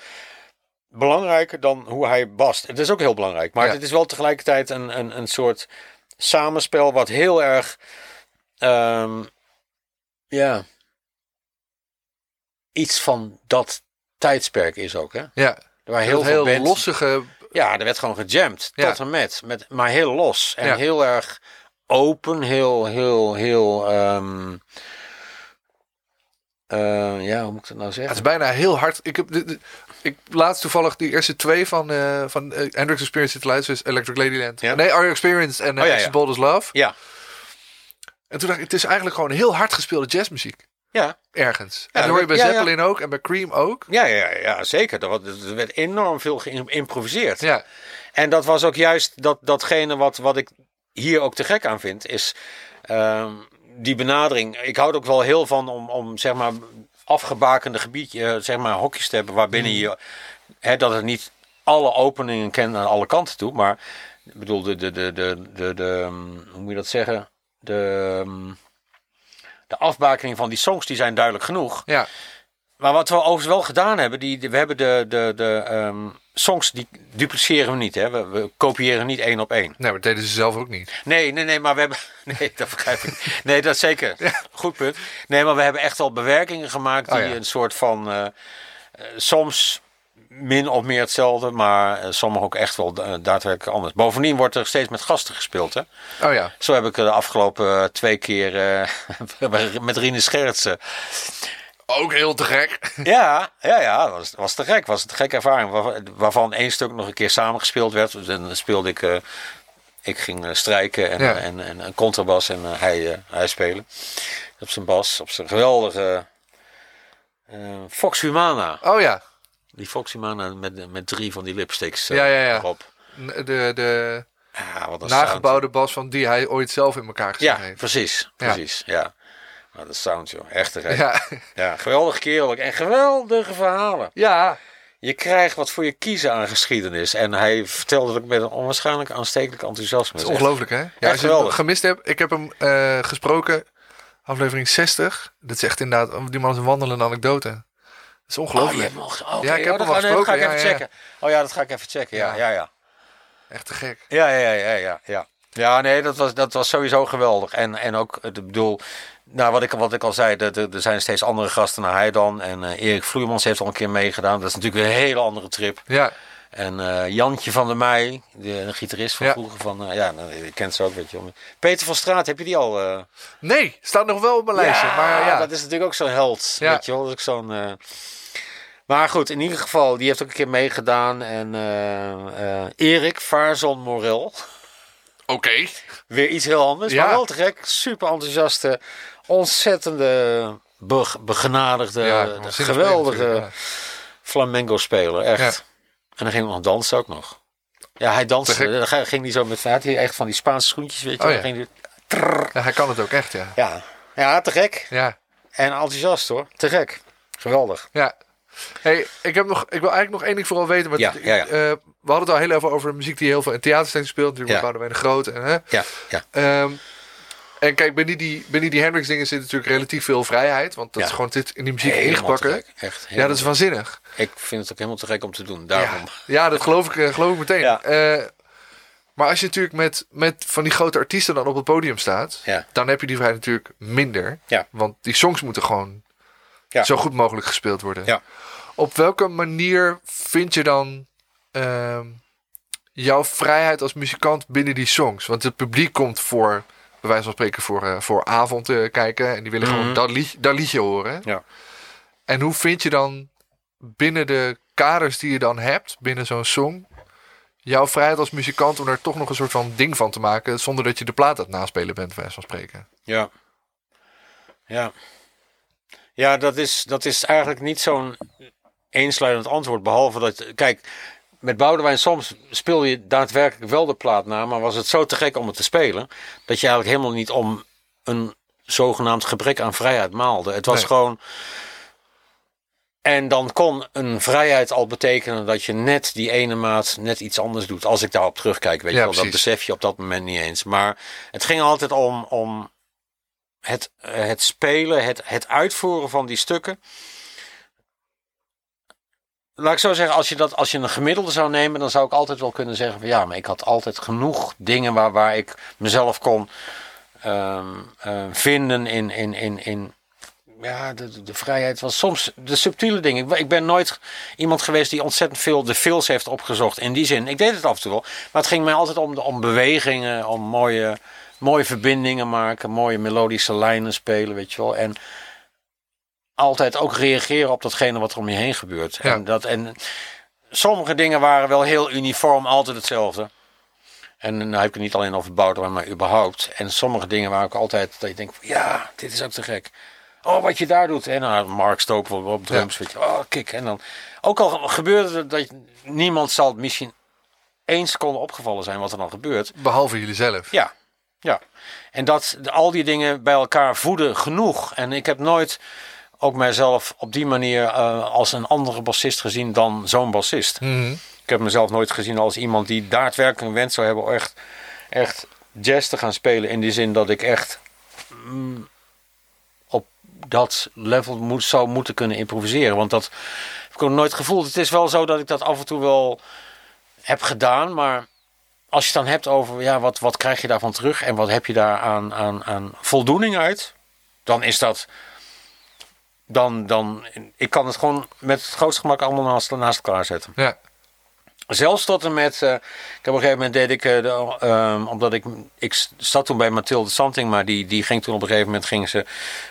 Speaker 2: belangrijker dan hoe hij bast. Het is ook heel belangrijk. Maar
Speaker 1: Ja.
Speaker 2: het is wel tegelijkertijd een, een, een soort samenspel wat heel erg... ehm, ja... Iets van dat tijdsperk is ook, hè?
Speaker 1: Ja,
Speaker 2: Er waren
Speaker 1: heel,
Speaker 2: heel veel
Speaker 1: lossige...
Speaker 2: Ja, er werd gewoon gejamd.
Speaker 1: Ja.
Speaker 2: Tot en met, met. Maar heel los. En
Speaker 1: Ja.
Speaker 2: heel erg open. Heel, heel, heel... ehm, eh, ja, hoe moet ik dat nou
Speaker 1: Het
Speaker 2: zeggen?
Speaker 1: is bijna heel hard. Ik heb de, de- ik laatst toevallig die eerste twee van, eh van eh, Hendrix Experience zitten luisteren. Dus Electric Ladyland.
Speaker 2: Ja.
Speaker 1: Nee, Are You Experienced en uh,
Speaker 2: Oh, ja.
Speaker 1: Bold as Love.
Speaker 2: Ja.
Speaker 1: En toen dacht ik, het is eigenlijk gewoon heel hard gespeelde jazzmuziek.
Speaker 2: Ja.
Speaker 1: Ergens.
Speaker 2: Ja,
Speaker 1: en dat hoor je bij
Speaker 2: ja, ja.
Speaker 1: Zeppelin ook en bij Cream ook.
Speaker 2: Ja, ja, ja, zeker. Er, er werd enorm veel geïmproviseerd.
Speaker 1: Ja,
Speaker 2: En dat was ook juist dat, datgene wat, wat ik hier ook te gek aan vind, is ehm, die benadering. Ik hou er ook wel heel van om, om zeg maar afgebakende gebiedje, eh, zeg maar hokjes te hebben waarbinnen
Speaker 1: Mm.
Speaker 2: je, hè, dat het niet alle openingen kent aan alle kanten toe, maar ik bedoel de, de, de, de, de, de ehm, hoe moet je dat zeggen, de, ehm, de afbakening van die songs die zijn duidelijk genoeg.
Speaker 1: ja,
Speaker 2: Maar wat we overigens wel gedaan hebben, die, die- we hebben de, de, de ehm, songs die dupliceren we niet. Hè? We, we kopiëren niet één op één.
Speaker 1: Nee, maar dat deden ze zelf ook niet.
Speaker 2: Nee, nee, nee, maar we hebben. Nee, dat begrijp ik. Nee, dat zeker. Goed punt. Nee, maar we hebben echt al bewerkingen gemaakt die
Speaker 1: Oh ja.
Speaker 2: een soort van. eh, eh, soms min of meer hetzelfde, maar eh, sommige ook echt wel eh, daadwerkelijk anders. Bovendien wordt er steeds met gasten gespeeld. Hè?
Speaker 1: Oh ja.
Speaker 2: Zo heb ik de afgelopen eh, twee keer eh, met Rine Schertsen.
Speaker 1: Ook heel te gek.
Speaker 2: Ja, ja, ja, was, was te gek. Was een gekke ervaring. Waarvan, waarvan één stuk nog een keer samengespeeld werd. Dus dan speelde ik. eh, ik ging eh, strijken en,
Speaker 1: Ja.
Speaker 2: en, en een contrabas en eh, hij, eh, hij spelen. Op zijn bas, op zijn geweldige eh, Fox Humana.
Speaker 1: Oh ja.
Speaker 2: Die Fox Humana met, met drie van die lipsticks eh,
Speaker 1: Ja, ja, ja.
Speaker 2: erop.
Speaker 1: De, de
Speaker 2: Ja, wat een
Speaker 1: nagebouwde bas van die hij ooit zelf in elkaar gezet.
Speaker 2: Ja,
Speaker 1: heeft.
Speaker 2: precies. Precies, ja. Wat een sound, joh. Echt te gek. Ja.
Speaker 1: Ja.
Speaker 2: geweldig kerel. En geweldige verhalen.
Speaker 1: ja.
Speaker 2: Je krijgt wat voor je kiezen aan geschiedenis. En hij vertelde het ook met een onwaarschijnlijk aanstekelijk enthousiasme.
Speaker 1: Het is ongelooflijk, hè? Ja, als je het gemist hebt, ik heb hem eh, gesproken, aflevering 60. Dat is echt inderdaad, die man is een wandelende anekdote. Dat is
Speaker 2: Oh,
Speaker 1: ongelooflijk.
Speaker 2: oké,
Speaker 1: Ja, ik heb
Speaker 2: oh,
Speaker 1: hem
Speaker 2: dat
Speaker 1: al
Speaker 2: ga, nee, ga ik even
Speaker 1: ja,
Speaker 2: checken. Oh ja, dat ga ik even checken. Ja,
Speaker 1: Ja.
Speaker 2: ja.
Speaker 1: Echt te gek.
Speaker 2: Ja, ja, ja, ja, ja. Ja, nee, dat was, dat was sowieso geweldig. En, en ook, eh, ik bedoel, nou, wat, ik, wat ik al zei, er, er zijn steeds andere gasten naar hij dan. En eh, Erik Vloeimans heeft al een keer meegedaan. Dat is natuurlijk weer een hele andere trip.
Speaker 1: Ja,
Speaker 2: En eh, Jantje van der Meij, de, de gitarist van
Speaker 1: Ja.
Speaker 2: vroeger, van, eh, ja, nou, je kent ze ook, weet je wel. Peter van Straat, heb je die al? eh,
Speaker 1: nee, staat nog wel op mijn lijstje. maar ja,
Speaker 2: dat is natuurlijk ook zo'n held.
Speaker 1: Ja.
Speaker 2: Weet je wel, dat is ook zo'n. Maar goed, in ieder geval, die heeft ook een keer meegedaan. En eh, eh, Erik Vaarzon Morel.
Speaker 1: oké.
Speaker 2: Weer iets heel anders,
Speaker 1: Ja.
Speaker 2: maar wel te gek. Super enthousiaste, ontzettende be- begenadigde,
Speaker 1: Ja,
Speaker 2: geweldige
Speaker 1: spelen natuurlijk,
Speaker 2: flamenco speler. Echt. En dan ging hij nog dansen ook nog. Ja, hij
Speaker 1: Te
Speaker 2: danste. Dan ging hij zo met. Hij had echt van die Spaanse schoentjes, weet je.
Speaker 1: Oh, ja.
Speaker 2: Ging
Speaker 1: Ja, hij kan het ook echt, ja.
Speaker 2: ja. ja, te gek.
Speaker 1: Ja,
Speaker 2: En enthousiast hoor. Te gek. Geweldig.
Speaker 1: ja. Hey, ik, heb nog, ik wil eigenlijk nog één ding vooral weten. Want,
Speaker 2: Ja, ja, ja.
Speaker 1: eh, we hadden het al heel even over muziek die heel veel in theatersteden speelt. Natuurlijk
Speaker 2: Ja.
Speaker 1: met de Groot. En, hè?
Speaker 2: Ja, ja.
Speaker 1: Ehm, en kijk, binnen die, die Hendrix dingen zit natuurlijk relatief veel vrijheid. Want dat is gewoon dit in die muziek
Speaker 2: Helemaal te
Speaker 1: ingebakken.
Speaker 2: gek. Echt.
Speaker 1: Ja, dat is waanzinnig.
Speaker 2: Ik vind het ook helemaal te gek om te doen. Daarom.
Speaker 1: Ja, dat geloof ik, eh, geloof ik meteen. Eh, maar als je natuurlijk met, met van die grote artiesten dan op het podium staat,
Speaker 2: Ja.
Speaker 1: dan heb je die vrijheid natuurlijk minder.
Speaker 2: Ja.
Speaker 1: Want die songs moeten gewoon
Speaker 2: Ja.
Speaker 1: zo goed mogelijk gespeeld worden.
Speaker 2: Ja.
Speaker 1: Op welke manier vind je dan ehm, jouw vrijheid als muzikant binnen die songs? Want het publiek komt voor, bij wijze van spreken, voor, eh, voor avond te kijken. En die willen gewoon
Speaker 2: Mhm.
Speaker 1: dat, lied, dat liedje horen.
Speaker 2: Ja.
Speaker 1: En hoe vind je dan binnen de kaders die je dan hebt, binnen zo'n song, jouw vrijheid als muzikant om er toch nog een soort van ding van te maken, zonder dat je de plaat aan het naspelen bent, bij wijze van spreken?
Speaker 2: Ja. Ja. Ja, dat is, dat is eigenlijk niet zo'n eensluidend antwoord. Behalve dat, kijk, met Boudewijn soms speel je daadwerkelijk wel de plaat na. Maar was het zo te gek om het te spelen. Dat je eigenlijk helemaal niet om een zogenaamd gebrek aan vrijheid maalde. Het was
Speaker 1: Nee.
Speaker 2: gewoon. En dan kon een vrijheid al betekenen dat je net die ene maat net iets anders doet. Als ik daarop terugkijk, weet
Speaker 1: Ja,
Speaker 2: je wel. Dat
Speaker 1: precies.
Speaker 2: besef je op dat moment niet eens. Maar het ging altijd om, om het, het spelen, het, het uitvoeren van die stukken. Laat ik zo zeggen, als je, dat, als je een gemiddelde zou nemen, dan zou ik altijd wel kunnen zeggen: van ja, maar ik had altijd genoeg dingen waar, waar ik mezelf kon ehm, eh, vinden in, in, in, in ja, de, de- vrijheid was soms de subtiele dingen. Ik, ben- ik ben nooit iemand geweest die ontzettend veel de fills heeft opgezocht. In die zin, ik deed het af en toe wel. Maar het ging mij altijd om, de, om bewegingen, om mooie, mooie verbindingen maken, mooie melodische lijnen spelen, weet je wel. En altijd ook reageren op datgene wat er om je heen gebeurt.
Speaker 1: Ja.
Speaker 2: En, dat, en sommige dingen waren wel heel uniform, altijd hetzelfde. En dan heb ik het niet alleen over Boudewijn, maar überhaupt. En sommige dingen waren ook altijd dat je denkt, ja, dit is ook te gek. Oh, wat je daar doet. En nou, Mark Stoop op, op drums, weet je. Oh, kijk. En dan, ook al gebeurde het dat niemand zal het misschien één seconde opgevallen zijn wat er dan gebeurt.
Speaker 1: Behalve jullie zelf.
Speaker 2: Ja, ja. En dat al die dingen bij elkaar voeden genoeg. En ik heb nooit ook mijzelf op die manier eh, als een andere bassist gezien dan zo'n bassist.
Speaker 1: Mhm.
Speaker 2: Ik heb mezelf nooit gezien als iemand die daadwerkelijk een wens zou hebben om echt, echt jazz te gaan spelen. In die zin dat ik echt mm, op dat level moet, zou moeten kunnen improviseren. Want dat ik ook nooit gevoeld. Het is wel zo dat ik dat af en toe wel heb gedaan. Maar als je het dan hebt over ja, wat, wat krijg je daarvan terug en wat heb je daar aan, aan, aan voldoening uit, dan is dat. Dan, dan, ik kan het gewoon met het grootste gemak allemaal naast, naast elkaar zetten.
Speaker 1: Ja.
Speaker 2: Zelfs tot en met, eh, ik heb op een gegeven moment deed ik, eh, de, ehm, omdat ik, ik zat toen bij Mathilde Santing, maar die, die ging toen op een gegeven moment ging ze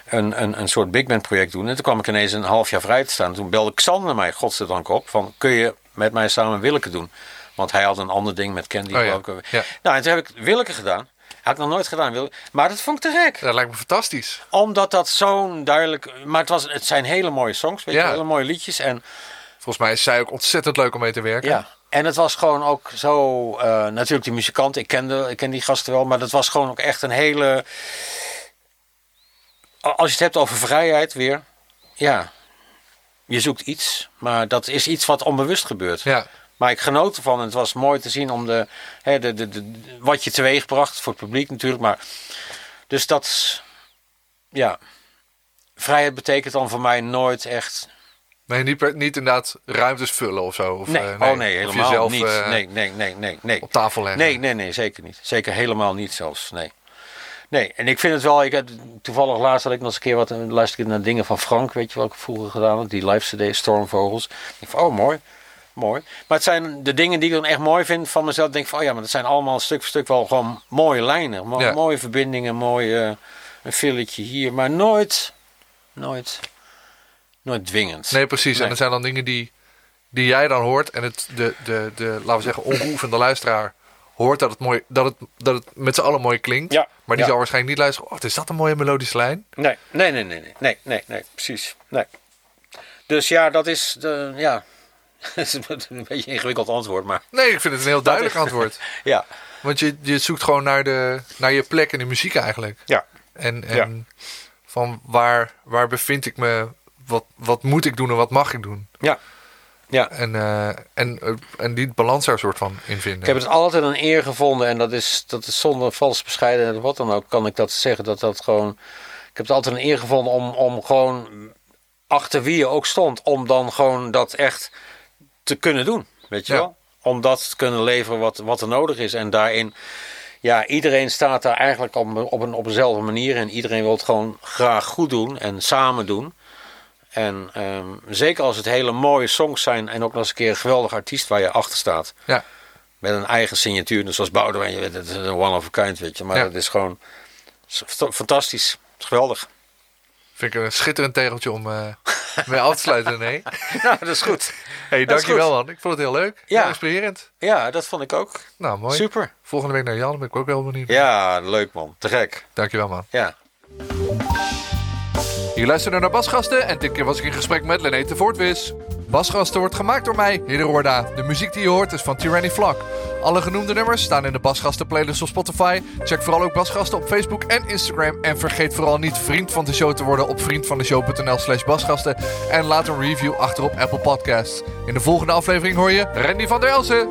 Speaker 2: een, een, een soort big band project doen. En toen kwam ik ineens een half jaar vrij te staan. Toen belde Xander mij, godzijdank op, van kun je met mij samen Willeke doen? Want hij had een ander ding met Candy.
Speaker 1: Oh ja,
Speaker 2: ik.
Speaker 1: ja.
Speaker 2: Nou, en toen heb ik Willeke gedaan. Had ik nog nooit gedaan. Maar dat vond ik te gek.
Speaker 1: Dat lijkt me fantastisch.
Speaker 2: Omdat dat zo'n duidelijk... Maar het, was, het zijn hele mooie songs. Weet
Speaker 1: Ja.
Speaker 2: je, hele mooie liedjes. En
Speaker 1: Volgens mij is zij ook ontzettend leuk om mee te werken.
Speaker 2: Ja, en het was gewoon ook zo. eh, natuurlijk, die muzikanten, ik kende, ik ken die gasten wel, maar dat was gewoon ook echt een hele. Als je het hebt over vrijheid weer, ja, je zoekt iets, maar dat is iets wat onbewust gebeurt.
Speaker 1: Ja.
Speaker 2: Maar ik genoot ervan en het was mooi te zien om de, hè, de, de, de, wat je teweegbracht voor het publiek natuurlijk. Maar, dus dat, ja, vrijheid betekent dan voor mij nooit echt
Speaker 1: Nee, niet, niet inderdaad ruimtes vullen of zo. Of,
Speaker 2: Nee,
Speaker 1: eh,
Speaker 2: oh nee,
Speaker 1: Of
Speaker 2: helemaal
Speaker 1: jezelf
Speaker 2: niet.
Speaker 1: eh,
Speaker 2: nee, nee, nee, nee, nee.
Speaker 1: op tafel leggen.
Speaker 2: Nee, nee, nee, zeker niet. Zeker helemaal niet zelfs. Nee. Nee, en ik vind het wel, ik heb toevallig laatst had ik nog eens een keer wat, eh, luister ik naar dingen van Frank, weet je wat ik vroeger gedaan heb, die live CD Stormvogels. Ik van, oh mooi, mooi. Maar het zijn de dingen die ik dan echt mooi vind van mezelf, denk ik van, oh ja, maar dat zijn allemaal stuk voor stuk wel gewoon mooie lijnen, mo-
Speaker 1: Ja.
Speaker 2: mooie verbindingen, mooi eh, een filletje hier, maar nooit, nooit, nooit dwingend.
Speaker 1: Nee, precies. En dat zijn dan dingen die, die jij dan hoort. En het, de, de, de, laten we zeggen, ongeoefende luisteraar hoort dat het, mooi, dat het, dat het met z'n allen mooi klinkt.
Speaker 2: Ja,
Speaker 1: Maar die
Speaker 2: ja.
Speaker 1: zal waarschijnlijk niet luisteren. Oh, is dat een mooie melodische lijn?
Speaker 2: Nee, nee, nee, nee, nee, nee, nee, nee, precies. Nee. Dus ja, dat is de, ja, dat is een beetje een ingewikkeld antwoord, maar
Speaker 1: Nee, ik vind het een heel duidelijk
Speaker 2: is-
Speaker 1: antwoord.
Speaker 2: ja,
Speaker 1: Want je, je zoekt gewoon naar, de, naar je plek in de muziek eigenlijk.
Speaker 2: ja,
Speaker 1: En, en van waar, waar bevind ik me? Wat, wat moet ik doen en wat mag ik doen?
Speaker 2: ja, ja.
Speaker 1: En, eh, en, eh, en die balans daar soort van in vinden.
Speaker 2: Ik heb het altijd een eer gevonden en dat is, dat is zonder vals bescheidenheid of wat dan ook, kan ik dat zeggen, dat dat gewoon, ik heb het altijd een eer gevonden om, om gewoon achter wie je ook stond, om dan gewoon dat echt te kunnen doen, weet je
Speaker 1: Ja.
Speaker 2: wel? Om dat te kunnen leveren wat, wat er nodig is en daarin, ja, iedereen staat daar eigenlijk op, op, een, op dezelfde manier en iedereen wil het gewoon graag goed doen en samen doen. En ehm, zeker als het hele mooie songs zijn en ook nog eens een keer een geweldig artiest waar je achter staat.
Speaker 1: Ja.
Speaker 2: Met een eigen signatuur, dus zoals Boudewijn, je weet, het is een one of a kind, weet je. Maar
Speaker 1: Ja.
Speaker 2: het is gewoon fantastisch. Geweldig.
Speaker 1: Vind ik een schitterend tegeltje om eh mee af te sluiten. Nee.
Speaker 2: nou, dat is goed.
Speaker 1: Hey,
Speaker 2: Dat
Speaker 1: dankjewel man. Ik vond het heel leuk.
Speaker 2: Ja.
Speaker 1: Heel inspirerend.
Speaker 2: Ja, dat vond ik ook.
Speaker 1: Nou, mooi.
Speaker 2: Super.
Speaker 1: Volgende week naar Jan. Ben ik ook wel benieuwd.
Speaker 2: Ja, leuk man. Te gek.
Speaker 1: Dankjewel man.
Speaker 2: Ja.
Speaker 1: Je luisterde naar Basgasten en dit keer was ik in gesprek met Lenete Voortwis. Basgasten wordt gemaakt door mij, Hidde. De muziek die je hoort is van Tyranny Vlak. Alle genoemde nummers staan in de Basgasten playlist op Spotify. Check vooral ook Basgasten op Facebook en Instagram. En vergeet vooral niet vriend van de show te worden op vriendvandeshow.nl slash basgasten. En laat een review achter op Apple Podcasts. In de volgende aflevering hoor je Randy van der Elsen.